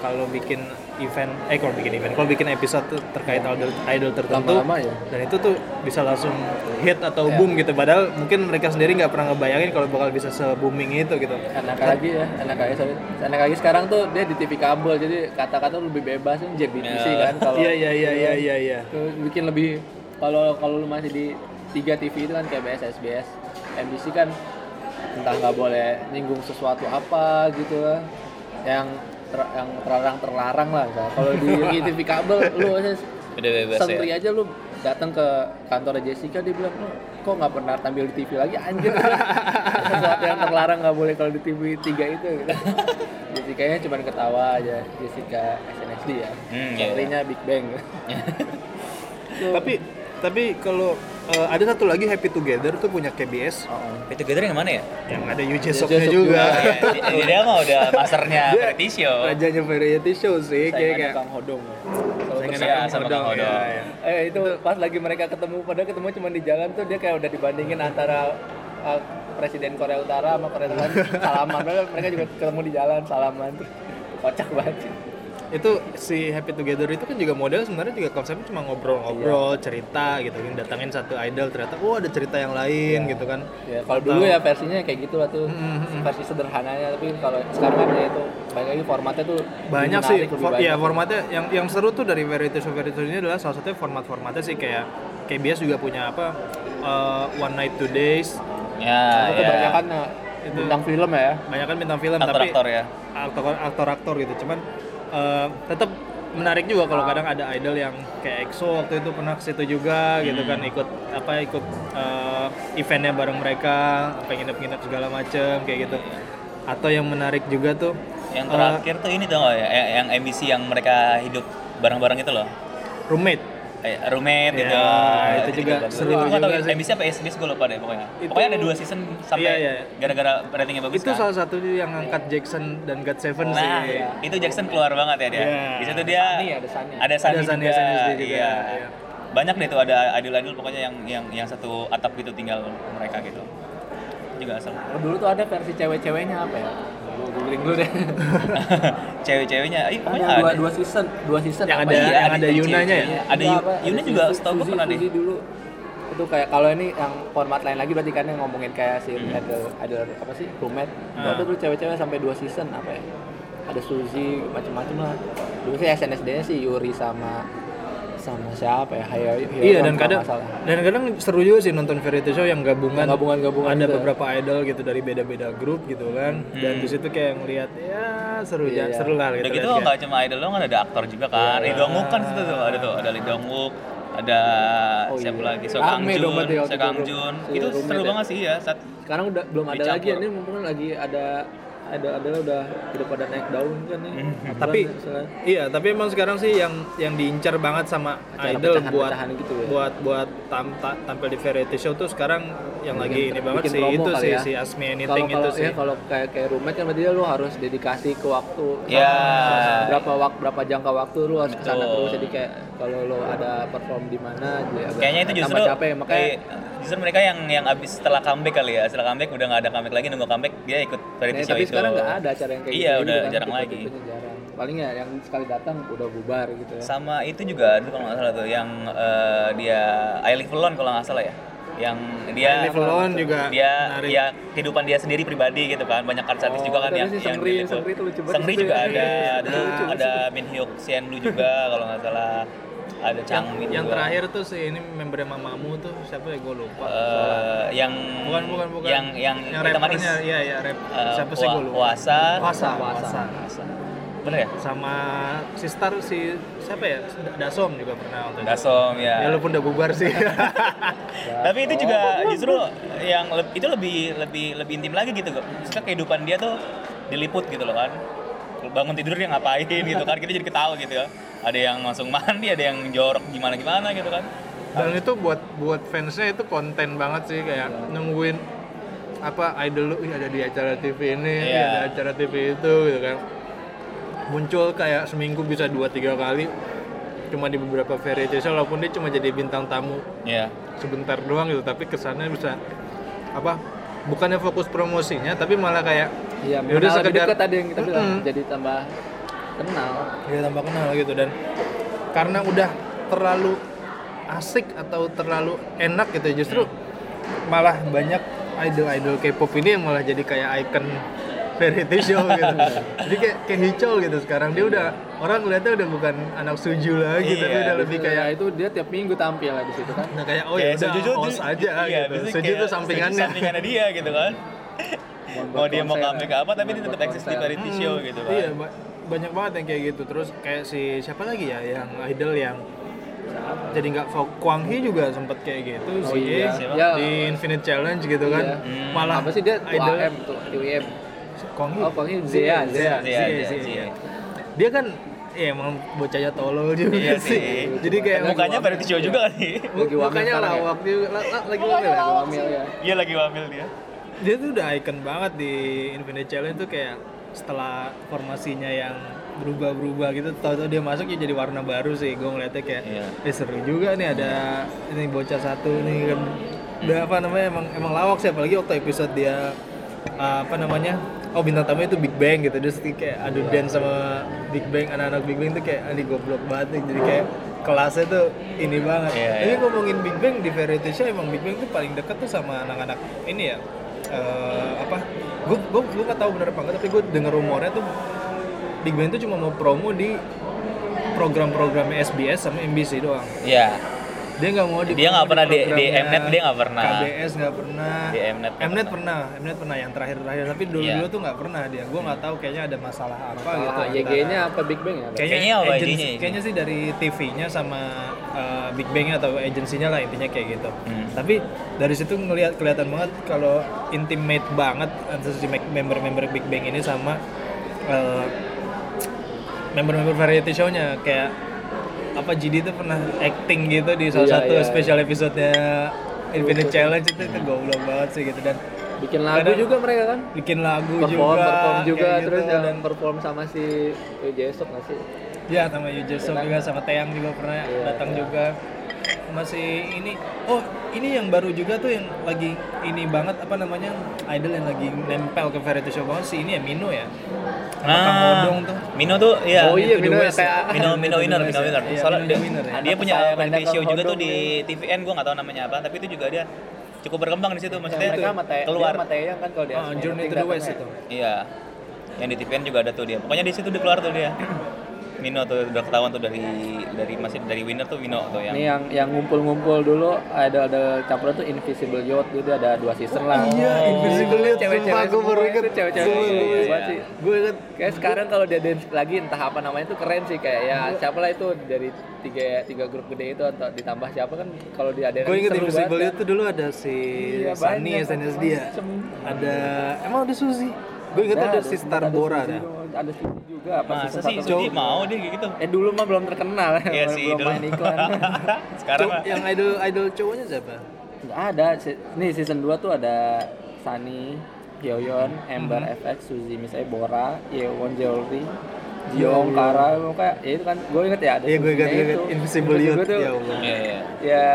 [SPEAKER 3] kalau bikin event eh kalau bikin event kalau bikin episode tuh terkait idol idol tertentu
[SPEAKER 2] Lama-lama ya.
[SPEAKER 3] dan itu tuh bisa langsung hit atau
[SPEAKER 2] Ya.
[SPEAKER 3] boom gitu padahal mungkin mereka sendiri nggak pernah ngebayangin kalau bakal bisa se booming itu gitu
[SPEAKER 2] Enak lagi ya, enak lagi sorry. Enak lagi sekarang tuh dia di TV kabel jadi kata-kata lebih bebas kan JBTC
[SPEAKER 1] Ya.
[SPEAKER 2] kan kalau
[SPEAKER 3] iya iya iya iya iya
[SPEAKER 2] Tuh, bikin lebih kalau kalau lu masih di tiga TV itu kan KBS, SBS, MBC kan entah nggak boleh nyinggung sesuatu apa gitu lah yang ter- yang terlarang terlarang lah kalau di TV kabel lu sentri
[SPEAKER 1] ya.
[SPEAKER 2] aja lu datang ke kantor Jessica dia bilang "Lu kok nggak pernah tampil di TV lagi anjir sesuatu yang terlarang nggak boleh kalau di TV 3 itu gitu. Jessica nya cuma ketawa aja Jessica SNSD ya
[SPEAKER 1] Hmm, iya.
[SPEAKER 2] sentrinya Big Bang
[SPEAKER 3] tapi tapi kalau uh, ada satu lagi Happy Together tuh punya KBS
[SPEAKER 2] Oh, oh.
[SPEAKER 1] Itu Together yang mana ya?
[SPEAKER 3] yang ada Jae-suknya
[SPEAKER 2] Suk
[SPEAKER 3] juga.
[SPEAKER 2] juga.
[SPEAKER 1] Iya. Dia- dia mah udah masternya variety show.
[SPEAKER 3] Rajanya variety show sih kayak
[SPEAKER 2] Saingannya
[SPEAKER 3] kayak
[SPEAKER 2] Kang Hodong.
[SPEAKER 1] Iya,
[SPEAKER 3] Kang
[SPEAKER 1] sama
[SPEAKER 3] Hodong,
[SPEAKER 1] Kang Hodong.
[SPEAKER 3] iya, iya.
[SPEAKER 2] eh itu pas lagi mereka ketemu padahal ketemu cuma di jalan tuh dia kayak udah dibandingin antara uh, presiden Korea Utara sama Korea Selatan salaman mereka juga ketemu di jalan salaman kocak banget.
[SPEAKER 3] Itu si Happy Together itu kan juga model sebenarnya juga konsepnya cuma ngobrol-ngobrol cerita gitu kan datangin satu idol ternyata oh ada cerita yang lain gitu kan
[SPEAKER 2] Ya, kalau dulu ya versinya kayak gitu lah tuh
[SPEAKER 3] Mm-hmm.
[SPEAKER 2] versi sederhananya tapi kalau sekarang kan ya itu balik lagi formatnya tuh
[SPEAKER 3] banyak sih for,
[SPEAKER 2] banyak.
[SPEAKER 3] ya formatnya yang yang seru tuh dari variety show variety show ini adalah salah satunya format-formatnya sih kayak KBS juga punya apa uh, One Night Two Days
[SPEAKER 1] Ya,
[SPEAKER 2] itu
[SPEAKER 1] ya.
[SPEAKER 2] kebanyakan ya,
[SPEAKER 3] Itu.
[SPEAKER 2] bintang film ya
[SPEAKER 3] banyak kan bintang film tapi
[SPEAKER 1] Aktor-aktor ya.
[SPEAKER 3] aktor aktor-aktor gitu cuman eh, tetap menarik juga kalau kadang ada idol yang kayak EXO waktu itu pernah ke situ juga gitu kan ikut apa ikut eh, eventnya bareng mereka apa nginep-nginep segala macem kayak gitu atau yang menarik juga tuh
[SPEAKER 1] Yang terakhir tuh ini gak ya? Yang- MBC yang mereka hidup bareng-bareng itu loh.
[SPEAKER 3] roommate
[SPEAKER 1] roommate
[SPEAKER 3] Ya,
[SPEAKER 1] gitu.
[SPEAKER 3] itu juga
[SPEAKER 1] bagus.
[SPEAKER 3] seru
[SPEAKER 1] Gua nggak tahu
[SPEAKER 3] juga sih.
[SPEAKER 1] MBC apa SBS gue lupa deh pokoknya.
[SPEAKER 3] Itu-
[SPEAKER 1] Pokoknya ada dua season sampai
[SPEAKER 3] Iya, iya.
[SPEAKER 1] gara-gara ratingnya bagus
[SPEAKER 3] itu
[SPEAKER 1] kan.
[SPEAKER 3] salah satu yang ngangkat Jackson dan God Seven
[SPEAKER 1] Nah,
[SPEAKER 3] sih
[SPEAKER 1] itu Jackson keluar banget ya dia.
[SPEAKER 3] Iya.
[SPEAKER 1] Di situ dia
[SPEAKER 2] Sunny, ada Sunny.
[SPEAKER 1] Ada Sunny
[SPEAKER 3] Ada Sunny
[SPEAKER 1] juga.
[SPEAKER 3] SNSD juga,
[SPEAKER 1] Iya.
[SPEAKER 3] iya.
[SPEAKER 1] Banyak deh tuh ada idol-idol pokoknya yang yang yang satu atap gitu tinggal mereka gitu. Itu juga asal.
[SPEAKER 2] Oh, dulu tuh ada versi cewek-ceweknya apa ya googling dulu deh
[SPEAKER 1] Cewek-ceweknya, ih pokoknya
[SPEAKER 2] ada dua,
[SPEAKER 1] ada.
[SPEAKER 2] dua season dua season
[SPEAKER 3] Yang
[SPEAKER 2] apa
[SPEAKER 3] ada-
[SPEAKER 2] ya?
[SPEAKER 3] yang ada Yunanya ya?
[SPEAKER 1] Ada Yuna juga setahu gue pernah deh.
[SPEAKER 2] Dulu itu kayak kalau ini yang format lain lagi berarti kan yang ngomongin kayak si ada ada apa sih roommate itu
[SPEAKER 3] Hmm. Ah.
[SPEAKER 2] ada tuh cewek-cewek sampai dua season apa ya ada Suzy macam-macam lah dulu sih SNSD nya sih Yuri sama sama siapa ya Hayo
[SPEAKER 3] Iya dan kadang dan kadang seru juga sih nonton variety show yang gabungan
[SPEAKER 2] Gabungan-gabungan
[SPEAKER 3] ada
[SPEAKER 2] gitu.
[SPEAKER 3] beberapa idol gitu dari beda-beda grup gitu kan dan di situ kayak ngelihat ya seru
[SPEAKER 2] Iya,
[SPEAKER 3] ya
[SPEAKER 2] iya.
[SPEAKER 3] seru lah gitu
[SPEAKER 1] Udah gitu
[SPEAKER 3] kan,
[SPEAKER 1] nggak cuma idol doang kan ada aktor juga kan. Lee Dong Wook kan situ tuh ada tuh, ada Lee Dong Wook, ada
[SPEAKER 2] Oh,
[SPEAKER 1] siapa
[SPEAKER 2] iya.
[SPEAKER 1] lagi? So Kang Jun,
[SPEAKER 2] berarti waktu
[SPEAKER 1] So Kang
[SPEAKER 2] itu.
[SPEAKER 1] Jun. Itu seru
[SPEAKER 2] ya.
[SPEAKER 1] banget sih ya. Saat
[SPEAKER 2] sekarang udah belum ada lagi ya ini mumpung lagi ada ada adalah udah udah pada naik daun kan nih
[SPEAKER 1] Hmm.
[SPEAKER 3] tapi
[SPEAKER 2] Misalnya.
[SPEAKER 3] iya tapi emang sekarang sih yang yang diincar banget sama
[SPEAKER 2] Acara
[SPEAKER 3] idol buat
[SPEAKER 2] pecahan-pecahan gitu ya.
[SPEAKER 3] buat buat tam, ta- tampil di variety show tuh sekarang yang lagi ini banget
[SPEAKER 2] bikin
[SPEAKER 3] sih itu sih
[SPEAKER 2] ya.
[SPEAKER 3] si
[SPEAKER 2] kalau
[SPEAKER 3] Anything
[SPEAKER 2] kalau
[SPEAKER 3] itu sih
[SPEAKER 2] ya kalau kayak kayak roommate kan berarti lu harus dedikasi ke waktu
[SPEAKER 1] Ya.
[SPEAKER 2] berapa waktu berapa jangka waktu lu harus ke sana
[SPEAKER 1] Betul.
[SPEAKER 2] terus jadi kayak kalau lo ada perform di mana agak
[SPEAKER 1] kayaknya itu justru
[SPEAKER 2] capek makanya
[SPEAKER 1] kayak- justru mereka yang yang abis setelah comeback kali ya. Setelah comeback udah nggak ada comeback lagi nunggu comeback dia ikut variety
[SPEAKER 2] Nah,
[SPEAKER 1] show itu.
[SPEAKER 2] Sekarang nggak ada acara yang kayak
[SPEAKER 1] Iya,
[SPEAKER 2] gitu
[SPEAKER 1] udah
[SPEAKER 2] kan,
[SPEAKER 1] jarang lagi.
[SPEAKER 2] tipe-tipenya jarang. paling ya yang sekali datang udah bubar gitu ya
[SPEAKER 1] Sama itu juga ada kalau nggak salah tuh yang eh, dia I Live Alone kalau nggak salah ya. Yang dia
[SPEAKER 3] Alone juga
[SPEAKER 1] dia
[SPEAKER 3] menarik.
[SPEAKER 1] ya kehidupan dia sendiri pribadi gitu kan banyak artis
[SPEAKER 2] Oh,
[SPEAKER 1] juga kan yang
[SPEAKER 2] sih
[SPEAKER 1] yang
[SPEAKER 2] Seungri,
[SPEAKER 1] diliput.
[SPEAKER 2] Seungri tuh lucu banget
[SPEAKER 1] Seungri
[SPEAKER 2] itu
[SPEAKER 1] juga
[SPEAKER 2] ya.
[SPEAKER 1] ada
[SPEAKER 2] Iya,
[SPEAKER 1] ada ada Min Hyuk Sian Lu juga kalau nggak salah ada
[SPEAKER 3] yang, yang
[SPEAKER 1] juga.
[SPEAKER 3] terakhir tuh si ini membernya Mamamu tuh siapa ya? Gue lupa.
[SPEAKER 1] Eh, yang
[SPEAKER 3] bukan bukan bukan.
[SPEAKER 1] yang yang,
[SPEAKER 3] yang
[SPEAKER 1] hitam manis.
[SPEAKER 3] iya iya rap
[SPEAKER 1] Eh,
[SPEAKER 3] siapa sih? Gue lupa.
[SPEAKER 1] Wasa.
[SPEAKER 3] Wasa.
[SPEAKER 2] Wasa
[SPEAKER 1] bener ya?
[SPEAKER 3] Sama si Star si siapa ya? Dasom juga pernah waktu itu.
[SPEAKER 1] Dasom
[SPEAKER 3] ya.
[SPEAKER 1] Ya
[SPEAKER 3] walaupun udah bubar sih.
[SPEAKER 1] Tapi itu juga justru yang le- itu lebih lebih lebih intim lagi gitu kok. Maksudnya kehidupan dia tuh diliput gitu loh kan bangun tidur dia ngapain gitu kan kita jadi ketawa gitu ya ada yang langsung mandi ada yang jorok gimana gimana gitu kan
[SPEAKER 3] dan itu buat buat fansnya itu konten banget sih kayak nungguin apa idol lu "Ih, ada di acara TV ini,
[SPEAKER 1] Iya.
[SPEAKER 3] ada acara TV itu gitu kan. Muncul kayak seminggu bisa dua tiga kali cuma di beberapa variety show walaupun dia cuma jadi bintang tamu
[SPEAKER 1] Iya.
[SPEAKER 3] sebentar doang gitu tapi kesannya bisa apa bukannya fokus promosinya tapi malah kayak
[SPEAKER 2] Iya,
[SPEAKER 3] Ya udah sekedar-
[SPEAKER 2] dekat tadi yang kita bilang,
[SPEAKER 3] Mm-mm.
[SPEAKER 2] jadi tambah kenal.
[SPEAKER 3] ya tambah kenal gitu dan karena udah terlalu asik atau terlalu enak gitu justru malah banyak idol-idol K-pop ini yang malah jadi kayak icon variety show gitu jadi kayak kayak hicau gitu sekarang dia udah orang ngeliatnya udah bukan anak suju lagi tapi
[SPEAKER 1] Iya,
[SPEAKER 3] udah lebih kayak
[SPEAKER 2] itu dia tiap minggu tampil lah di situ kan.
[SPEAKER 3] nah kayak oh ya
[SPEAKER 1] Suju
[SPEAKER 3] aja
[SPEAKER 1] iya,
[SPEAKER 3] gitu suju tuh sampingannya
[SPEAKER 1] sampingannya dia gitu kan mau dia mau comeback apa tapi dia tetap eksis di variety
[SPEAKER 3] Hmm,
[SPEAKER 1] show gitu kan
[SPEAKER 3] Iya, ba- banyak banget yang kayak gitu. Terus kayak si siapa lagi ya yang idol yang jadi nggak fo- Kwang Hee juga sempet kayak gitu
[SPEAKER 2] Oh
[SPEAKER 3] si
[SPEAKER 2] iya. Ya,
[SPEAKER 3] di Infinite Challenge gitu kan.
[SPEAKER 2] Iya.
[SPEAKER 1] Hmm.
[SPEAKER 3] Malah
[SPEAKER 2] apa sih dia
[SPEAKER 3] idol
[SPEAKER 2] UAM tuh, UIM.
[SPEAKER 3] Kwang Hee.
[SPEAKER 2] Oh, Kwang Hee Zia,
[SPEAKER 3] Zia,
[SPEAKER 1] Zia,
[SPEAKER 3] Zia,
[SPEAKER 1] Zia,
[SPEAKER 3] Zia.
[SPEAKER 1] Zia.
[SPEAKER 3] Dia kan ya emang bocahnya tolol juga
[SPEAKER 1] Iya
[SPEAKER 3] sih.
[SPEAKER 1] sih.
[SPEAKER 3] Jadi kayak
[SPEAKER 1] mukanya variety show juga kan sih
[SPEAKER 3] mukanya
[SPEAKER 2] sekarang ya?
[SPEAKER 3] lawak dia la- la- lagi wamil ya?
[SPEAKER 2] Wamil ya.
[SPEAKER 1] iya lagi wamil dia
[SPEAKER 3] dia tuh udah icon banget di Infinite Challenge tuh kayak setelah formasinya yang berubah-berubah gitu tahu-tahu dia masuk ya jadi warna baru sih gue ngeliatnya kayak
[SPEAKER 1] Iya.
[SPEAKER 3] eh seru juga nih ada ini bocah satu nih kan udah apa namanya emang emang lawak sih apalagi waktu episode dia uh, apa namanya oh bintang tamu itu Big Bang gitu terus kayak adu dance sama Big Bang anak-anak Big Bang tuh kayak ini goblok banget nih. jadi kayak kelasnya tuh ini banget
[SPEAKER 1] Iya,
[SPEAKER 3] tapi
[SPEAKER 1] iya.
[SPEAKER 3] ngomongin Big Bang di variety show emang Big Bang tuh paling dekat tuh sama anak-anak ini ya eh, apa? Gue gue gue nggak tahu bener apa enggak tapi gue denger rumornya tuh Big Bang tuh cuma mau promo di program-programnya SBS sama MBC doang.
[SPEAKER 1] Iya
[SPEAKER 3] dia nggak mau di
[SPEAKER 1] Dia nggak pernah di- di Mnet dia nggak pernah.
[SPEAKER 3] KBS nggak pernah
[SPEAKER 1] Di Mnet
[SPEAKER 3] Mnet pernah Mnet pernah yang terakhir-terakhir tapi dulu dulu tuh nggak pernah dia gue nggak tahu kayaknya ada masalah apa gitu
[SPEAKER 2] Ah, YG-nya apa Big Bang ya?
[SPEAKER 1] Kayaknya apa
[SPEAKER 3] agency-
[SPEAKER 1] IG-nya ini?
[SPEAKER 3] kayaknya sih dari TV-nya sama uh, Big Bang atau agensinya lah intinya kayak gitu.
[SPEAKER 1] Hmm.
[SPEAKER 3] Tapi dari situ ngelihat kelihatan banget kalau intimate banget antara si me- member-member Big Bang ini sama uh, member-member variety show-nya kayak apa GD itu pernah acting gitu di salah
[SPEAKER 2] Iya,
[SPEAKER 3] satu
[SPEAKER 2] iya.
[SPEAKER 3] special episode-nya Infinite Challenge itu itu goblok banget sih gitu dan
[SPEAKER 2] Bikin lagu
[SPEAKER 3] Kadang-
[SPEAKER 2] juga mereka kan?
[SPEAKER 3] bikin lagu
[SPEAKER 2] Perform,
[SPEAKER 3] juga
[SPEAKER 2] perform juga
[SPEAKER 3] kayak
[SPEAKER 2] terus
[SPEAKER 3] gitu,
[SPEAKER 2] yang
[SPEAKER 3] dan
[SPEAKER 2] perform sama si Jesok nggak sih?
[SPEAKER 3] Ya sama Yu Jesok juga sama Teang juga pernah
[SPEAKER 2] Iya,
[SPEAKER 3] datang
[SPEAKER 2] iya.
[SPEAKER 3] juga. Masih ini oh ini yang baru juga tuh yang lagi ini banget apa namanya idol yang lagi nempel ke variety show banget sih ini ya Mino ya. Sama Kang Odong tuh.
[SPEAKER 1] Mino tuh iya
[SPEAKER 2] Oh iya,
[SPEAKER 3] Itu
[SPEAKER 2] Mino
[SPEAKER 3] West
[SPEAKER 2] kayak-
[SPEAKER 3] ya.
[SPEAKER 1] Mino Mino winner, Mino winner.
[SPEAKER 3] ya. Iya,
[SPEAKER 1] Soalnya
[SPEAKER 3] Mino
[SPEAKER 1] dia,
[SPEAKER 3] winner ya.
[SPEAKER 1] dia punya variety show juga tuh di TVN, gua nggak tahu namanya apa, tapi itu juga dia cukup berkembang di situ. Maksudnya
[SPEAKER 2] mereka Te-
[SPEAKER 1] keluar.
[SPEAKER 2] sama Taeyang kan kalau dia
[SPEAKER 3] Oh, Journey to the West itu.
[SPEAKER 1] Iya. Yang di TVN juga ada tuh dia. Pokoknya di situ dia keluar tuh dia. Mino tuh udah ketahuan tuh dari dari masih dari winner tuh Mino tuh yang
[SPEAKER 2] Ini yang yang ngumpul-ngumpul dulu ada ada campuran tuh Invisible Yacht dulu ada dua season lah.
[SPEAKER 3] Iya, Invisible Yacht,
[SPEAKER 2] Cewek-cewek semua
[SPEAKER 3] baru inget.
[SPEAKER 2] Cewek-cewek iya.
[SPEAKER 3] Gue inget
[SPEAKER 2] Kayak sekarang kalau dia dance lagi entah apa namanya itu keren sih kayak ya siapa lah itu dari tiga tiga grup gede itu atau ditambah siapa kan kalau dia ada
[SPEAKER 3] gue inget Invisible Yacht tuh dulu ada si
[SPEAKER 2] Iya,
[SPEAKER 3] Sunny ya.
[SPEAKER 2] Macem.
[SPEAKER 3] Ada emang ada Suzy. Gue inget ada si Star Bora ada.
[SPEAKER 2] Ada Suzy juga apa
[SPEAKER 1] masa sih. Suji mau dia kayak gitu.
[SPEAKER 2] Eh dulu mah belum terkenal
[SPEAKER 1] Iya sih
[SPEAKER 2] belum
[SPEAKER 1] dulu.
[SPEAKER 2] main iklan.
[SPEAKER 1] Sekarang mah
[SPEAKER 3] yang idol idol cowoknya siapa?
[SPEAKER 2] Nggak ada. Nih season 2 tuh ada Sunny, Hyoyeon, Ember
[SPEAKER 3] Mm-hmm.
[SPEAKER 2] FX, Suzy misalnya Bora, Yeowon Jewelry, Jiong Kara, kayak ya itu kan gue inget ya ada
[SPEAKER 3] Iya gue inget inget
[SPEAKER 2] itu.
[SPEAKER 3] Invisible Youth ya Allah.
[SPEAKER 1] Iya, iya.
[SPEAKER 2] ya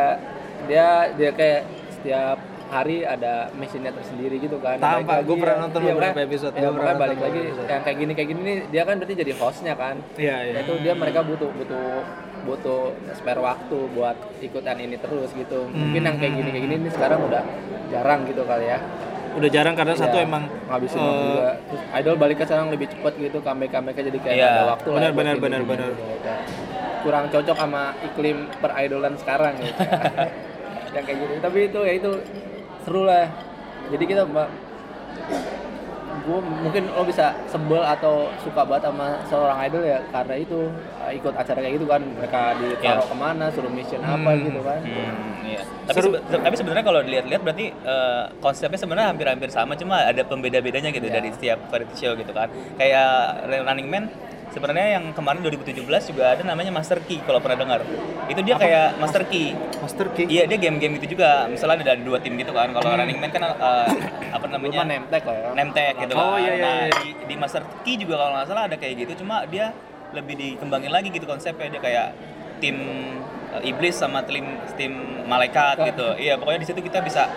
[SPEAKER 2] dia dia kayak setiap hari ada mesinnya tersendiri gitu kan.
[SPEAKER 3] Tahu,
[SPEAKER 2] Balik
[SPEAKER 3] Pak.
[SPEAKER 2] lagi
[SPEAKER 3] Gua pernah nonton
[SPEAKER 2] Iya,
[SPEAKER 3] beberapa episode.
[SPEAKER 2] Ya,
[SPEAKER 3] pernah
[SPEAKER 2] balik
[SPEAKER 3] nonton
[SPEAKER 2] lagi
[SPEAKER 3] episode.
[SPEAKER 2] yang kayak gini kayak gini nih dia kan berarti jadi hostnya kan.
[SPEAKER 3] Iya iya.
[SPEAKER 2] Ya itu dia mereka butuh butuh butuh spare waktu buat ikutan ini terus gitu. Mungkin yang kayak gini kayak gini nih sekarang udah jarang gitu kali ya.
[SPEAKER 3] Udah jarang karena satu
[SPEAKER 2] Iya,
[SPEAKER 3] emang
[SPEAKER 2] ngabisin waktu juga. Terus idol baliknya sekarang lebih cepet gitu, comeback comebacknya jadi kayak
[SPEAKER 1] Iya,
[SPEAKER 2] nggak ada waktu lah
[SPEAKER 3] benar, benar, benar, benar.
[SPEAKER 2] gitu. Kayak Kurang cocok sama iklim peridolan sekarang gitu. yang kayak gitu. Tapi itu ya itu seru lah. Jadi kita mbak gue mungkin lo bisa sebel atau suka banget sama seorang idol ya karena itu uh, ikut acara kayak gitu kan mereka ditaruh
[SPEAKER 1] Iya.
[SPEAKER 2] ke mana suruh mission apa
[SPEAKER 3] Hmm,
[SPEAKER 2] gitu kan
[SPEAKER 1] Hmm, iya. Tapi sebe- tapi sebenarnya kalau dilihat-lihat berarti eh, konsepnya sebenarnya hampir-hampir sama cuma ada pembeda-bedanya gitu
[SPEAKER 2] Iya.
[SPEAKER 1] dari setiap variety show gitu kan. Kayak Running Man sebenarnya yang kemarin 2017 juga ada namanya Master Key kalau pernah dengar. Itu dia kayak Master Key.
[SPEAKER 3] Master Key.
[SPEAKER 1] Iya dia game-game itu juga. Misalnya ada dua tim gitu kan. Kalau Running Man kan eh, apa namanya?
[SPEAKER 2] nemtek lah ya.
[SPEAKER 1] Nemtek gitu
[SPEAKER 3] Oh,
[SPEAKER 1] kan.
[SPEAKER 3] iya, iya,
[SPEAKER 1] Nah,
[SPEAKER 3] iya.
[SPEAKER 1] di, di Master Key juga kalau nggak salah ada kayak gitu. Cuma dia lebih dikembangin lagi gitu konsepnya dia kayak tim eh, iblis sama tim tim malaikat gitu. Iya pokoknya di situ kita bisa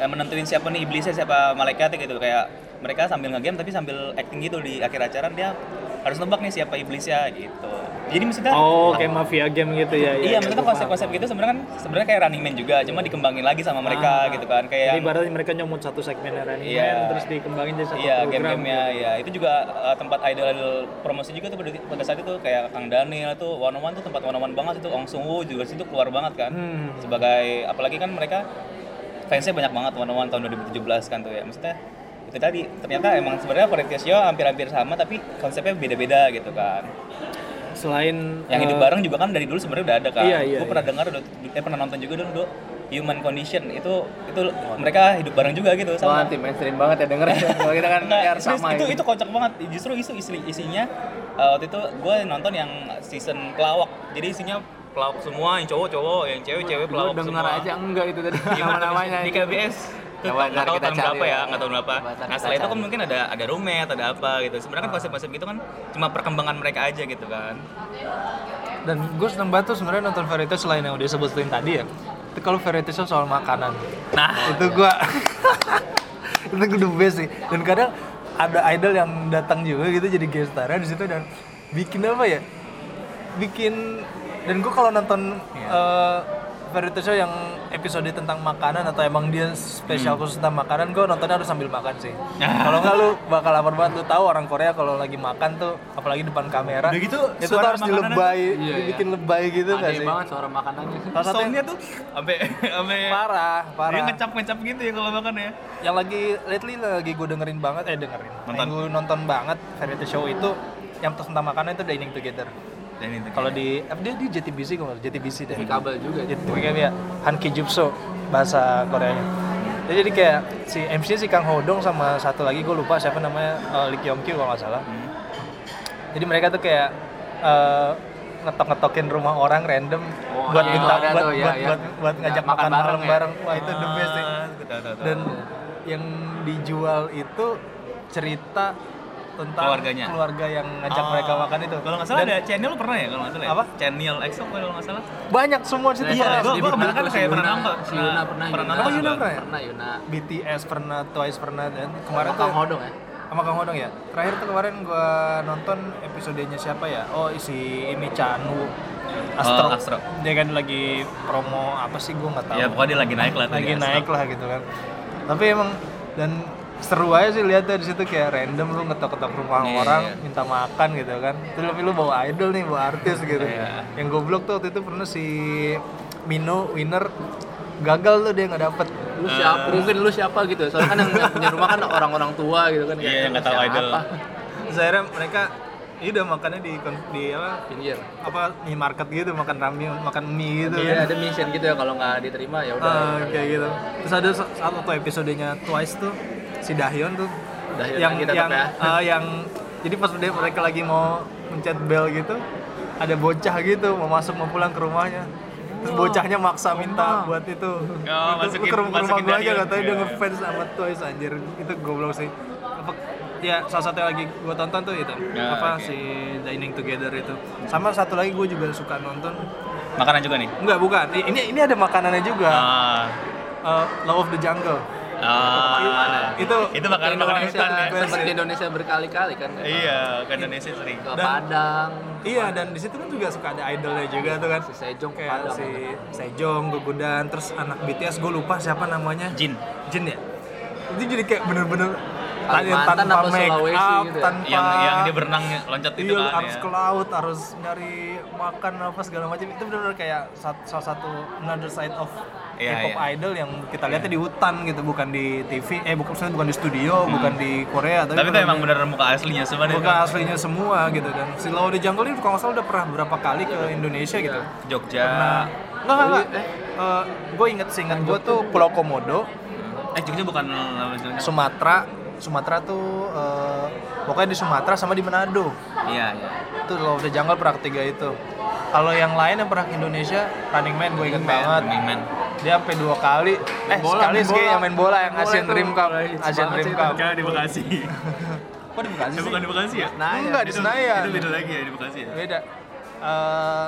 [SPEAKER 1] eh, menentuin siapa nih iblisnya siapa malaikatnya gitu kayak mereka sambil ngegame tapi sambil acting gitu di akhir acara dia harus nebak nih siapa iblisnya gitu. Jadi maksudnya
[SPEAKER 3] Oh, kayak mafia game gitu ya.
[SPEAKER 1] Iya, maksudnya konsep-konsep gitu sebenarnya kan sebenarnya kayak Running Man juga, cuma dikembangin lagi sama mereka gitu kan kayak
[SPEAKER 3] Jadi
[SPEAKER 1] yang-
[SPEAKER 3] ibaratnya mereka nyomot satu segmen Running
[SPEAKER 1] Iya.
[SPEAKER 3] Man terus dikembangin jadi satu
[SPEAKER 1] Iya,
[SPEAKER 3] program.
[SPEAKER 1] game-gamenya ya. Itu juga uh, tempat idol-idol promosi juga tuh pada, pada saat itu kayak Kang Daniel tuh one on one tuh tempat one on one banget itu Ong Sung Woo juga situ keluar banget kan.
[SPEAKER 3] Hmm.
[SPEAKER 1] Sebagai apalagi kan mereka fansnya banyak banget one on one tahun 2017 kan tuh ya. Maksudnya itu tadi ternyata emang sebenarnya variety show hampir-hampir sama tapi konsepnya beda-beda gitu kan.
[SPEAKER 3] Selain
[SPEAKER 1] Yang hidup
[SPEAKER 3] eh,
[SPEAKER 1] bareng juga kan dari dulu sebenarnya udah ada kan.
[SPEAKER 3] Iya, iya,
[SPEAKER 1] Gue pernah dengar udah eh pernah nonton juga dulu Do. Human Condition itu itu mereka hidup bareng juga gitu
[SPEAKER 2] Wah,
[SPEAKER 1] sama
[SPEAKER 2] anti mainstream banget ya denger Kalau kita kan
[SPEAKER 1] Nggak,
[SPEAKER 2] ya
[SPEAKER 1] serius,
[SPEAKER 2] sama
[SPEAKER 1] itu,
[SPEAKER 2] gitu.
[SPEAKER 1] itu kocak banget. Justru isu isi, isinya uh, waktu itu gue nonton yang season pelawak. Jadi isinya pelawak semua, yang cowok-cowok, yang cewek-cewek
[SPEAKER 2] Gue
[SPEAKER 1] pelawak
[SPEAKER 2] denger
[SPEAKER 1] semua.
[SPEAKER 2] aja enggak itu tadi
[SPEAKER 1] Gimana
[SPEAKER 2] nama-namanya
[SPEAKER 1] di
[SPEAKER 2] itu.
[SPEAKER 1] KBS.
[SPEAKER 2] Coba
[SPEAKER 1] nggak
[SPEAKER 2] ntar
[SPEAKER 1] tahu
[SPEAKER 2] kita
[SPEAKER 1] tahun berapa ya,
[SPEAKER 2] ya.
[SPEAKER 1] nggak tahu berapa. Nah setelah itu kan mungkin ada ada roommate, ada apa gitu. Sebenarnya kan konsep-konsep gitu kan cuma perkembangan mereka aja gitu kan.
[SPEAKER 3] dan gue seneng banget tuh sebenarnya nonton variety show selain yang udah sebutin tadi ya. Itu kalau variety show soal makanan.
[SPEAKER 1] Nah,
[SPEAKER 3] itu gua itu gue the best sih. Dan kadang ada idol yang datang juga gitu jadi guest star di situ dan bikin apa ya? Bikin dan gue kalau nonton eh, variety show yang episode tentang makanan atau emang dia spesial khusus tentang makanan, gue nontonnya harus sambil makan sih. kalau nggak lu bakal lapar banget. Lu tahu orang Korea kalau lagi makan tuh, apalagi depan kamera,
[SPEAKER 1] Udah gitu,
[SPEAKER 3] itu tuh harus dilebay,
[SPEAKER 2] Iya, iya.
[SPEAKER 3] dibikin lebay gitu nggak
[SPEAKER 2] Aneh
[SPEAKER 3] sih?
[SPEAKER 2] banget suara makanannya.
[SPEAKER 3] Salah
[SPEAKER 1] tuh sampai sampai
[SPEAKER 3] parah, parah.
[SPEAKER 1] dia ngecap-ngecap gitu ya kalau makan ya.
[SPEAKER 3] yang lagi lately lagi gue dengerin banget eh dengerin
[SPEAKER 1] Nonton.
[SPEAKER 3] gue nonton banget variety show itu yang tentang makanan itu Dining Together Kalau di apa dia di JTBC kalau JTBC deh
[SPEAKER 2] Di kabel juga.
[SPEAKER 3] itu kayak ya Hanki Jupso bahasa Koreanya Ya, jadi kayak si MC si Kang Hodong sama satu lagi gue lupa siapa namanya eh, Lee Kyung Kyu kalau nggak salah
[SPEAKER 1] Hmm.
[SPEAKER 3] jadi mereka tuh kayak eh, ngetok-ngetokin rumah orang random
[SPEAKER 2] Oh,
[SPEAKER 3] buat
[SPEAKER 2] iya,
[SPEAKER 3] minta buat,
[SPEAKER 2] tuh, iya,
[SPEAKER 3] buat,
[SPEAKER 2] iya.
[SPEAKER 3] buat, buat
[SPEAKER 2] Ya,
[SPEAKER 3] ngajak
[SPEAKER 2] makan
[SPEAKER 3] makan,
[SPEAKER 2] bareng
[SPEAKER 3] malam
[SPEAKER 2] ya.
[SPEAKER 3] bareng wah itu the best sih
[SPEAKER 1] Ah, tahu, tahu, tahu.
[SPEAKER 3] dan yang dijual itu cerita tentang
[SPEAKER 1] Keluarganya.
[SPEAKER 3] keluarga yang ngajak
[SPEAKER 1] Oh.
[SPEAKER 3] mereka makan itu.
[SPEAKER 1] Kalau nggak salah
[SPEAKER 3] Dan
[SPEAKER 1] ada channel pernah ya kalau nggak salah. ya?
[SPEAKER 3] Apa?
[SPEAKER 1] Channel EXO kalau nggak salah.
[SPEAKER 3] banyak semua di situ.
[SPEAKER 1] Iya,
[SPEAKER 3] Pernah.
[SPEAKER 1] gua- gua kemarin kan kayak pernah nonton.
[SPEAKER 2] Si Yuna pernah.
[SPEAKER 1] Pernah
[SPEAKER 3] Oh, Yuna pernah ya?
[SPEAKER 2] Pernah Yuna.
[SPEAKER 3] BTS pernah, Twice pernah dan kemarin
[SPEAKER 2] Sama
[SPEAKER 3] tuh
[SPEAKER 2] Kang Hodong ya.
[SPEAKER 3] sama Kang Hodong ya. Terakhir tuh kemarin gua nonton episodenya siapa ya? Oh, si ini Chanu Astro.
[SPEAKER 1] Oh, Astro.
[SPEAKER 3] Dia kan lagi promo apa sih gua nggak tahu.
[SPEAKER 1] Ya pokoknya dia lagi naik lah.
[SPEAKER 3] lagi naik
[SPEAKER 1] Astro.
[SPEAKER 3] lah gitu kan. Tapi emang dan seru aja sih lihatnya di situ kayak random lu ngetok-ketok rumah
[SPEAKER 1] Iya,
[SPEAKER 3] orang
[SPEAKER 1] iya.
[SPEAKER 3] minta makan gitu kan. Terus tapi lu bawa idol nih, bawa artis gitu.
[SPEAKER 1] Iya.
[SPEAKER 3] Yang goblok tuh waktu itu pernah si Mino winner gagal tuh dia nggak dapet.
[SPEAKER 2] Lu siapa? Mungkin lu siapa gitu. Soalnya kan yang, punya rumah kan orang-orang tua gitu kan.
[SPEAKER 1] Iya,
[SPEAKER 2] Kayak,
[SPEAKER 1] yang nggak tahu idol.
[SPEAKER 3] Terus akhirnya mereka ya udah makannya di di apa
[SPEAKER 2] Pinggir.
[SPEAKER 3] apa minimarket gitu makan ramen makan mie gitu
[SPEAKER 2] Iya,
[SPEAKER 3] kan.
[SPEAKER 2] ada mission gitu ya kalau nggak diterima ya udah.
[SPEAKER 3] Ah, kayak gitu. Terus ada sa- satu episodenya Twice tuh si Dahyun tuh.
[SPEAKER 2] Dahyun
[SPEAKER 3] yang
[SPEAKER 2] tetap
[SPEAKER 3] yang
[SPEAKER 2] ya.
[SPEAKER 3] ah, yang jadi pas dia mereka lagi mau mencet bel gitu ada bocah gitu mau masuk mau pulang ke rumahnya. Terus bocahnya maksa minta buat itu.
[SPEAKER 1] Oh,
[SPEAKER 3] itu
[SPEAKER 1] masukin-
[SPEAKER 3] ke rumah, rumah
[SPEAKER 1] masukin
[SPEAKER 3] gue aja katanya dia
[SPEAKER 1] Iya.
[SPEAKER 3] ngefans sama Twice anjir. Itu goblok sih. Apa- ya salah satu yang lagi gue tonton tuh itu.
[SPEAKER 1] Ya,
[SPEAKER 3] apa
[SPEAKER 1] oke.
[SPEAKER 3] si Dining Together itu. Sama satu lagi gue juga suka nonton.
[SPEAKER 1] Makanan juga nih.
[SPEAKER 3] enggak bukan. Ini ini ada makanannya juga.
[SPEAKER 1] Ah.
[SPEAKER 3] uh, Law of the Jungle.
[SPEAKER 1] Ah.
[SPEAKER 3] Itu
[SPEAKER 1] itu makanan makanan
[SPEAKER 2] Indonesia,
[SPEAKER 1] hutan ya.
[SPEAKER 2] seperti Indonesia berkali-kali kan.
[SPEAKER 1] Iya, ke Indonesia sering.
[SPEAKER 2] Ke
[SPEAKER 3] Dan-
[SPEAKER 2] Padang.
[SPEAKER 3] Iya dan di situ kan juga suka ada idolnya juga tuh kan.
[SPEAKER 2] Si Sejong ke
[SPEAKER 3] Kayak
[SPEAKER 2] Padang.
[SPEAKER 3] si Sejong, Gugudan, terus anak BTS gue lupa siapa namanya.
[SPEAKER 1] Jin.
[SPEAKER 3] Jin ya. Itu jadi kayak bener-bener
[SPEAKER 2] Kalimantan
[SPEAKER 3] tanpa
[SPEAKER 2] apa
[SPEAKER 3] make
[SPEAKER 2] Sulawesi
[SPEAKER 3] up,
[SPEAKER 2] gitu ya?
[SPEAKER 3] tanpa
[SPEAKER 1] Yang yang dia berenang loncat itu
[SPEAKER 3] Iya,
[SPEAKER 1] kan
[SPEAKER 3] harus
[SPEAKER 1] ya.
[SPEAKER 3] ke laut, harus nyari makan apa segala macam. Itu benar-benar kayak salah satu another side of
[SPEAKER 1] Iya,
[SPEAKER 3] K-pop
[SPEAKER 1] iya.
[SPEAKER 3] idol yang kita lihatnya di hutan gitu, bukan di TV, eh bukan maksudnya bukan di studio, bukan di Korea,
[SPEAKER 1] Hmm. Tapi itu emang bener muka aslinya semua deh.
[SPEAKER 3] bukan aslinya semua gitu dan si Law the Jungle ini kalau nggak salah udah pernah berapa kali ke Indonesia gitu.
[SPEAKER 1] Jogja.
[SPEAKER 3] Pernah Enggak, enggak, enggak. gue inget seingat gue tuh Pulau Komodo,
[SPEAKER 1] Eh Jogja bukan.
[SPEAKER 3] Sumatera, Sumatera tuh eh, pokoknya di Sumatera sama di Manado.
[SPEAKER 1] Iya, iya.
[SPEAKER 3] Itu Law of the Jungle pernah ketiga itu. Kalau yang lain yang pernah ke Indonesia, Running Man gue inget banget.
[SPEAKER 1] Running Man.
[SPEAKER 3] Dia sampai dua kali, eh
[SPEAKER 2] bola,
[SPEAKER 3] sekali sih yang main bola yang
[SPEAKER 2] bola
[SPEAKER 3] Asian. Dream Cup, Asian Dream Cup.
[SPEAKER 1] Karena di Bekasi.
[SPEAKER 3] Kok di Bekasi sih?
[SPEAKER 1] bukan di Bekasi ya?
[SPEAKER 3] Nah, enggak di Senayan.
[SPEAKER 1] Itu beda lagi ya di Bekasi ya?
[SPEAKER 3] Beda. Eh,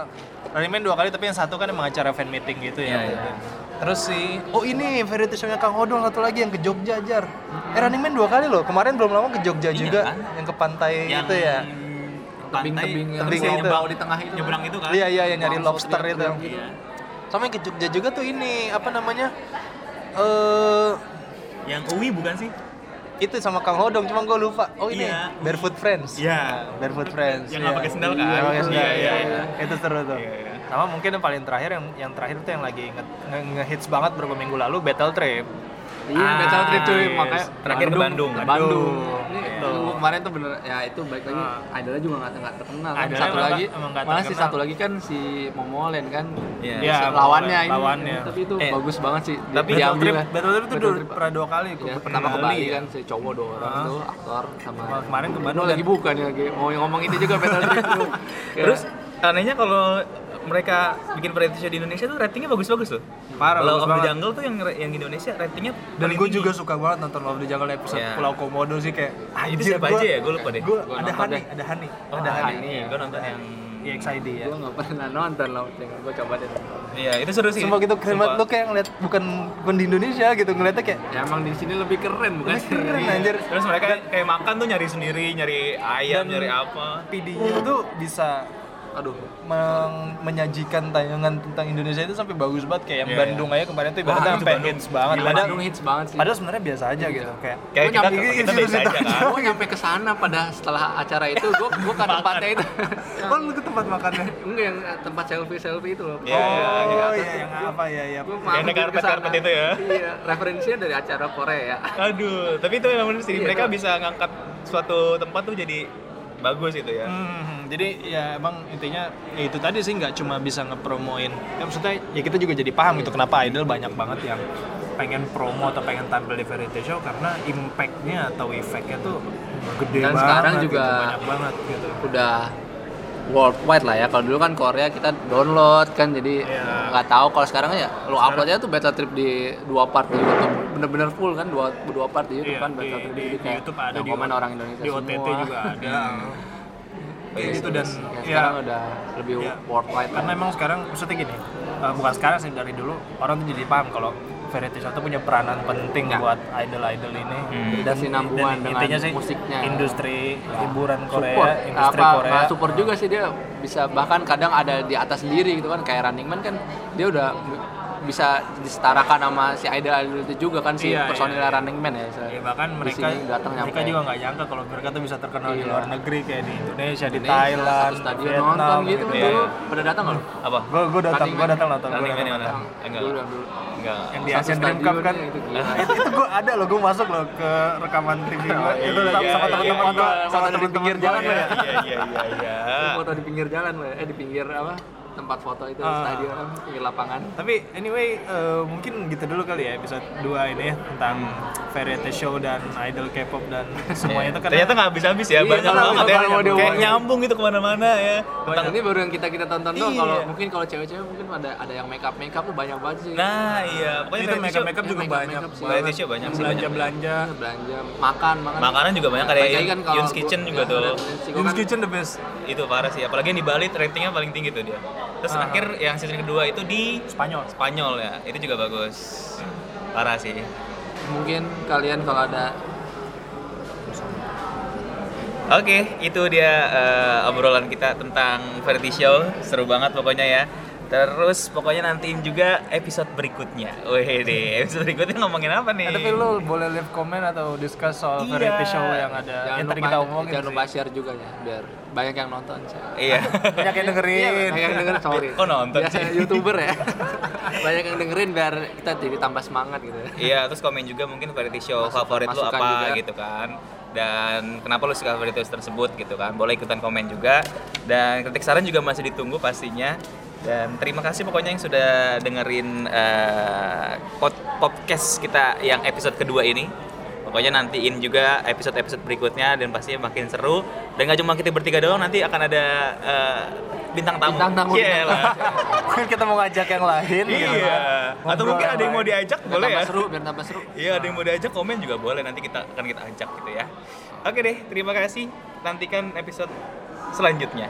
[SPEAKER 3] Running Man dua kali tapi yang satu kan emang acara fan meeting gitu ya.
[SPEAKER 1] Iya, iya.
[SPEAKER 3] Terus si oh ini variety show-nya Kang Odong satu lagi yang ke Jogja jar. Eh Running Man dua kali loh. Kemarin belum lama ke Jogja
[SPEAKER 1] Iya,
[SPEAKER 3] juga
[SPEAKER 1] kan?
[SPEAKER 3] yang ke pantai itu ya.
[SPEAKER 1] pantai,
[SPEAKER 2] Tebing-tebing yang
[SPEAKER 3] tebing
[SPEAKER 1] yang
[SPEAKER 3] itu.
[SPEAKER 1] nyebrang di tengah itu nyebrang itu kan
[SPEAKER 3] Iya iya yang nyari lobster itu.
[SPEAKER 1] Iya.
[SPEAKER 3] Sama yang ke Jogja juga tuh ini apa namanya? Eh
[SPEAKER 1] yang UI bukan sih
[SPEAKER 3] itu sama Kang Hodong cuma gue lupa. Oh ini
[SPEAKER 1] Iya.
[SPEAKER 3] Barefoot Friends.
[SPEAKER 1] Iya.
[SPEAKER 3] Barefoot Friends.
[SPEAKER 1] Yang nggak
[SPEAKER 3] iya.
[SPEAKER 1] pakai sendal kan?
[SPEAKER 3] Pakai sendal.
[SPEAKER 1] Iya, iya,
[SPEAKER 3] iya,
[SPEAKER 1] iya.
[SPEAKER 3] Itu seru tuh.
[SPEAKER 1] Iya, iya.
[SPEAKER 3] Sama mungkin yang paling terakhir yang yang terakhir tuh yang lagi nge- nge- nge-hits banget beberapa minggu lalu Battle Trip.
[SPEAKER 2] Iya,
[SPEAKER 1] Ah,
[SPEAKER 2] Battle Trip cuy,
[SPEAKER 1] yes.
[SPEAKER 2] makanya
[SPEAKER 1] Terakhir ke Bandung.
[SPEAKER 2] Bandung.
[SPEAKER 3] Bandung.
[SPEAKER 2] Ini
[SPEAKER 3] Gitu.
[SPEAKER 2] yang gua kemarin tuh bener ya itu baik lagi
[SPEAKER 3] Ah.
[SPEAKER 2] idolnya juga nggak nggak terkenal kan.
[SPEAKER 3] Idolnya
[SPEAKER 2] Satu lagi malah si satu lagi kan si Momolen kan.
[SPEAKER 1] Iya.
[SPEAKER 3] Iya,
[SPEAKER 2] Si lawannya ini.
[SPEAKER 3] lawannya.
[SPEAKER 2] Tapi itu
[SPEAKER 1] Eh,
[SPEAKER 2] bagus banget sih.
[SPEAKER 1] Tapi
[SPEAKER 2] dia
[SPEAKER 3] Battle Trip,
[SPEAKER 2] ya.
[SPEAKER 3] Battle Trip itu
[SPEAKER 2] Trip.
[SPEAKER 3] pernah dua kali.
[SPEAKER 2] Ya,
[SPEAKER 3] ke-
[SPEAKER 2] pertama ke
[SPEAKER 3] Bali ya.
[SPEAKER 2] kan si cowok dua orang
[SPEAKER 3] Ah.
[SPEAKER 2] tuh aktor sama
[SPEAKER 3] kemarin ke Bandung
[SPEAKER 2] lagi
[SPEAKER 3] dan-
[SPEAKER 2] bukan ya mau ngomong itu juga Battle Trip tuh. Ya.
[SPEAKER 1] terus anehnya kalau mereka bikin variety show di Indonesia tuh ratingnya bagus-bagus loh
[SPEAKER 3] Parah, bagus
[SPEAKER 1] of the. Jungle tuh yang yang di Indonesia ratingnya
[SPEAKER 3] Dan gue juga suka banget nonton Love the Jungle episode
[SPEAKER 1] Iya.
[SPEAKER 3] Pulau Komodo sih kayak
[SPEAKER 1] Ah, itu
[SPEAKER 3] anjir,
[SPEAKER 1] siapa
[SPEAKER 3] gua-
[SPEAKER 1] aja ya? Gue lupa deh.
[SPEAKER 3] Gue
[SPEAKER 2] Gua
[SPEAKER 3] ada Hani, ada Hani,
[SPEAKER 1] Oh,
[SPEAKER 3] ada Hani.
[SPEAKER 1] Hani. Gue nonton yang
[SPEAKER 3] EXID ya.
[SPEAKER 2] Gue nggak pernah nonton lah, gue coba deh.
[SPEAKER 1] Iya, itu seru sih.
[SPEAKER 3] Sumpah gitu keren banget lu kayak ngeliat bukan bukan di Indonesia gitu ngeliatnya kayak
[SPEAKER 2] Ya emang di sini lebih keren bukan?
[SPEAKER 3] Lebih keren,
[SPEAKER 2] Iya.
[SPEAKER 3] anjir.
[SPEAKER 1] Terus mereka kayak makan tuh nyari sendiri, nyari ayam,
[SPEAKER 3] Dan-
[SPEAKER 1] nyari apa.
[SPEAKER 3] PD-nya tuh bisa
[SPEAKER 2] Aduh.
[SPEAKER 3] meng- menyajikan tayangan tentang Indonesia itu sampai bagus banget kayak yang
[SPEAKER 1] Iya,
[SPEAKER 3] Bandung aja kemarin tuh ibaratnya
[SPEAKER 1] itu
[SPEAKER 3] sampai
[SPEAKER 1] Bandung.
[SPEAKER 3] hits banget.
[SPEAKER 1] Gila,
[SPEAKER 3] Padahal,
[SPEAKER 2] Bandung hits banget sih.
[SPEAKER 3] padahal sebenarnya biasa aja gitu kayak
[SPEAKER 1] Kayak
[SPEAKER 2] Gua
[SPEAKER 1] kita,
[SPEAKER 2] nyampe-
[SPEAKER 1] kita biasa aja kan.
[SPEAKER 2] gue nyampe ke sana pada setelah acara itu gue gue ke tempatnya itu
[SPEAKER 3] oh lu ke tempat makannya.
[SPEAKER 2] enggak yang tempat selfie selfie itu loh
[SPEAKER 1] Iya, iya, iya.
[SPEAKER 3] Oh iya yang apa ya ya.
[SPEAKER 2] Gua
[SPEAKER 1] Yang karpet-karpet
[SPEAKER 2] sana.
[SPEAKER 1] itu ya?
[SPEAKER 2] iya referensinya dari acara Korea
[SPEAKER 1] Aduh, tapi itu memang sih.
[SPEAKER 2] Iya,
[SPEAKER 1] mereka bisa ngangkat suatu tempat tuh jadi bagus itu ya.
[SPEAKER 3] Hmm, jadi ya emang intinya ya itu tadi sih nggak cuma bisa ngepromoin. Ya maksudnya ya kita juga jadi paham itu kenapa idol banyak banget yang pengen promo atau pengen tampil di variety show karena impactnya atau efeknya tuh gede
[SPEAKER 2] Dan
[SPEAKER 3] banget.
[SPEAKER 2] sekarang
[SPEAKER 3] gitu,
[SPEAKER 2] juga-
[SPEAKER 3] banyak banget gitu.
[SPEAKER 2] udah worldwide lah ya kalau dulu kan Korea kita download kan jadi
[SPEAKER 3] Iya.
[SPEAKER 2] nggak tahu kalau sekarang ya lu upload aja tuh battle trip di dua part di YouTube bener-bener full kan dua dua part di YouTube
[SPEAKER 3] Iya,
[SPEAKER 2] kan
[SPEAKER 3] di,
[SPEAKER 2] battle trip
[SPEAKER 3] di,
[SPEAKER 2] jadi
[SPEAKER 3] di
[SPEAKER 2] kayak
[SPEAKER 3] YouTube ada di
[SPEAKER 2] komen orang Indonesia
[SPEAKER 3] di OTT
[SPEAKER 2] semua.
[SPEAKER 3] juga ada. Kayak
[SPEAKER 1] Iya,
[SPEAKER 3] gitu dan
[SPEAKER 2] Ya,
[SPEAKER 3] ya
[SPEAKER 2] sekarang udah lebih
[SPEAKER 3] Iya.
[SPEAKER 2] worldwide
[SPEAKER 3] karena
[SPEAKER 2] lah.
[SPEAKER 3] emang sekarang maksudnya gini eh, bukan sekarang sih dari dulu orang tuh jadi paham kalau variety show tuh punya peranan penting
[SPEAKER 2] Ya.
[SPEAKER 3] buat idol-idol ini
[SPEAKER 1] Hmm.
[SPEAKER 2] Berkesinambungan dengan
[SPEAKER 3] intinya sih
[SPEAKER 2] musiknya.
[SPEAKER 3] industri hiburan Korea
[SPEAKER 2] support
[SPEAKER 3] industri
[SPEAKER 2] apa
[SPEAKER 3] Korea
[SPEAKER 2] nggak support juga sih dia bisa bahkan kadang ada di atas sendiri gitu kan kayak Running Man kan dia udah bisa disetarakan sama si idol idol itu juga kan si
[SPEAKER 3] Iya,
[SPEAKER 2] personil
[SPEAKER 3] iya, iya.
[SPEAKER 2] Running Man ya
[SPEAKER 3] Ya, bahkan
[SPEAKER 2] Di
[SPEAKER 3] mereka
[SPEAKER 2] datang
[SPEAKER 3] mereka
[SPEAKER 2] nyampe.
[SPEAKER 3] juga nggak nyangka kalau mereka tuh bisa terkenal di
[SPEAKER 2] Iya.
[SPEAKER 3] luar negeri kayak di Indonesia, di
[SPEAKER 2] Indonesia,
[SPEAKER 3] Thailand,
[SPEAKER 2] satu stadion
[SPEAKER 3] Vietnam
[SPEAKER 2] nonton gitu,
[SPEAKER 3] ya.
[SPEAKER 1] Iya,
[SPEAKER 2] dulu
[SPEAKER 1] iya.
[SPEAKER 2] pada datang nggak lu?
[SPEAKER 1] Apa?
[SPEAKER 3] Gue gue datang,
[SPEAKER 2] Man.
[SPEAKER 3] datang nonton. gua
[SPEAKER 1] Running Man
[SPEAKER 3] datang
[SPEAKER 1] yang mana? Enggak.
[SPEAKER 2] dulu yang dulu
[SPEAKER 1] Enggak.
[SPEAKER 3] Yang di Asian Dream Cup kan.
[SPEAKER 2] ya, itu
[SPEAKER 3] itu, gue ada loh, gue masuk loh ke rekaman TV gue.
[SPEAKER 2] Oh,
[SPEAKER 3] itu
[SPEAKER 2] iya,
[SPEAKER 3] sama
[SPEAKER 2] iya,
[SPEAKER 3] sama
[SPEAKER 2] iya,
[SPEAKER 3] teman-teman
[SPEAKER 2] iya.
[SPEAKER 3] gue,
[SPEAKER 2] Foto
[SPEAKER 3] sama
[SPEAKER 2] di
[SPEAKER 3] teman-teman
[SPEAKER 2] pinggir jalan
[SPEAKER 3] ya.
[SPEAKER 2] ya.
[SPEAKER 1] Iya, iya, iya, iya.
[SPEAKER 2] foto di pinggir jalan loh eh di pinggir apa tempat foto itu
[SPEAKER 3] Ah.
[SPEAKER 2] stadion pinggir lapangan
[SPEAKER 3] Tapi anyway, eh, mungkin gitu dulu kali ya episode 2 ini ya tentang variety show dan idol K-pop dan semuanya itu kan
[SPEAKER 1] Ternyata nggak habis-habis ya,
[SPEAKER 2] Iya,
[SPEAKER 1] banyak banget ya. Kayak nyambung gitu ke mana-mana ya. Tentang
[SPEAKER 2] ini baru yang kita kita tonton doang
[SPEAKER 1] Iya.
[SPEAKER 2] kalau mungkin kalau cewek-cewek mungkin ada ada yang make up make up tuh banyak banget sih
[SPEAKER 1] Nah, iya. Pokoknya
[SPEAKER 3] itu makeup makeup juga
[SPEAKER 2] makeup-
[SPEAKER 3] banyak.
[SPEAKER 2] makeup sih.
[SPEAKER 1] Variety show banyak sih.
[SPEAKER 3] belanja
[SPEAKER 1] banyak.
[SPEAKER 3] belanja.
[SPEAKER 2] belanja makan makan
[SPEAKER 1] Makanan juga banyak kayak Yun's Kitchen juga
[SPEAKER 2] ya,
[SPEAKER 1] tuh.
[SPEAKER 3] Yun's
[SPEAKER 2] kan-
[SPEAKER 3] Kitchen the best.
[SPEAKER 1] Itu parah sih, apalagi yang di Bali ratingnya paling tinggi tuh dia. Terus
[SPEAKER 3] Ah.
[SPEAKER 1] terakhir yang season kedua itu di
[SPEAKER 3] Spanyol.
[SPEAKER 1] Spanyol ya, itu juga bagus. Parah sih.
[SPEAKER 2] mungkin kalian kalau ada
[SPEAKER 1] Oke, itu dia eh, obrolan kita tentang variety show. Seru banget pokoknya ya. Terus pokoknya nantiin juga episode berikutnya. Wih deh, episode berikutnya ngomongin apa nih?
[SPEAKER 3] Tapi lo boleh leave comment atau discuss soal
[SPEAKER 1] Iya.
[SPEAKER 3] variety show yang ada
[SPEAKER 2] jangan
[SPEAKER 3] yang tadi kita omongin
[SPEAKER 2] jangan lupa share juga ya biar banyak yang nonton sih.
[SPEAKER 1] Iya.
[SPEAKER 3] Banyak yang dengerin.
[SPEAKER 2] banyak yang denger sorry
[SPEAKER 1] Kok nonton
[SPEAKER 2] Biasa
[SPEAKER 1] sih?
[SPEAKER 2] youtuber ya banyak yang dengerin biar kita jadi tambah semangat gitu ya
[SPEAKER 1] Iya, terus komen juga mungkin variety show
[SPEAKER 2] Masuk-
[SPEAKER 1] favorit lu
[SPEAKER 2] masukan
[SPEAKER 1] apa
[SPEAKER 2] juga.
[SPEAKER 1] gitu kan. Dan kenapa lu suka variety show tersebut gitu kan. Boleh ikutan komen juga. Dan kritik saran juga masih ditunggu pastinya. Dan terima kasih pokoknya yang sudah dengerin pod- podcast kita yang episode kedua ini. Pokoknya nantiin juga episode-episode berikutnya dan pastinya makin seru. Dan nggak cuma kita bertiga doang, nanti akan ada eh, bintang tamu.
[SPEAKER 2] Bintang tamu,
[SPEAKER 1] Iya lah.
[SPEAKER 3] Mungkin kita mau ngajak yang lain.
[SPEAKER 1] Iya.
[SPEAKER 3] kan.
[SPEAKER 1] Atau mungkin ada yang mau diajak
[SPEAKER 2] Biar
[SPEAKER 1] boleh ya.
[SPEAKER 2] seru, biar tambah seru.
[SPEAKER 1] Iya, ada yang mau diajak komen juga boleh. Nanti kita akan kita ajak gitu ya. Oke deh, terima kasih. Nantikan episode selanjutnya.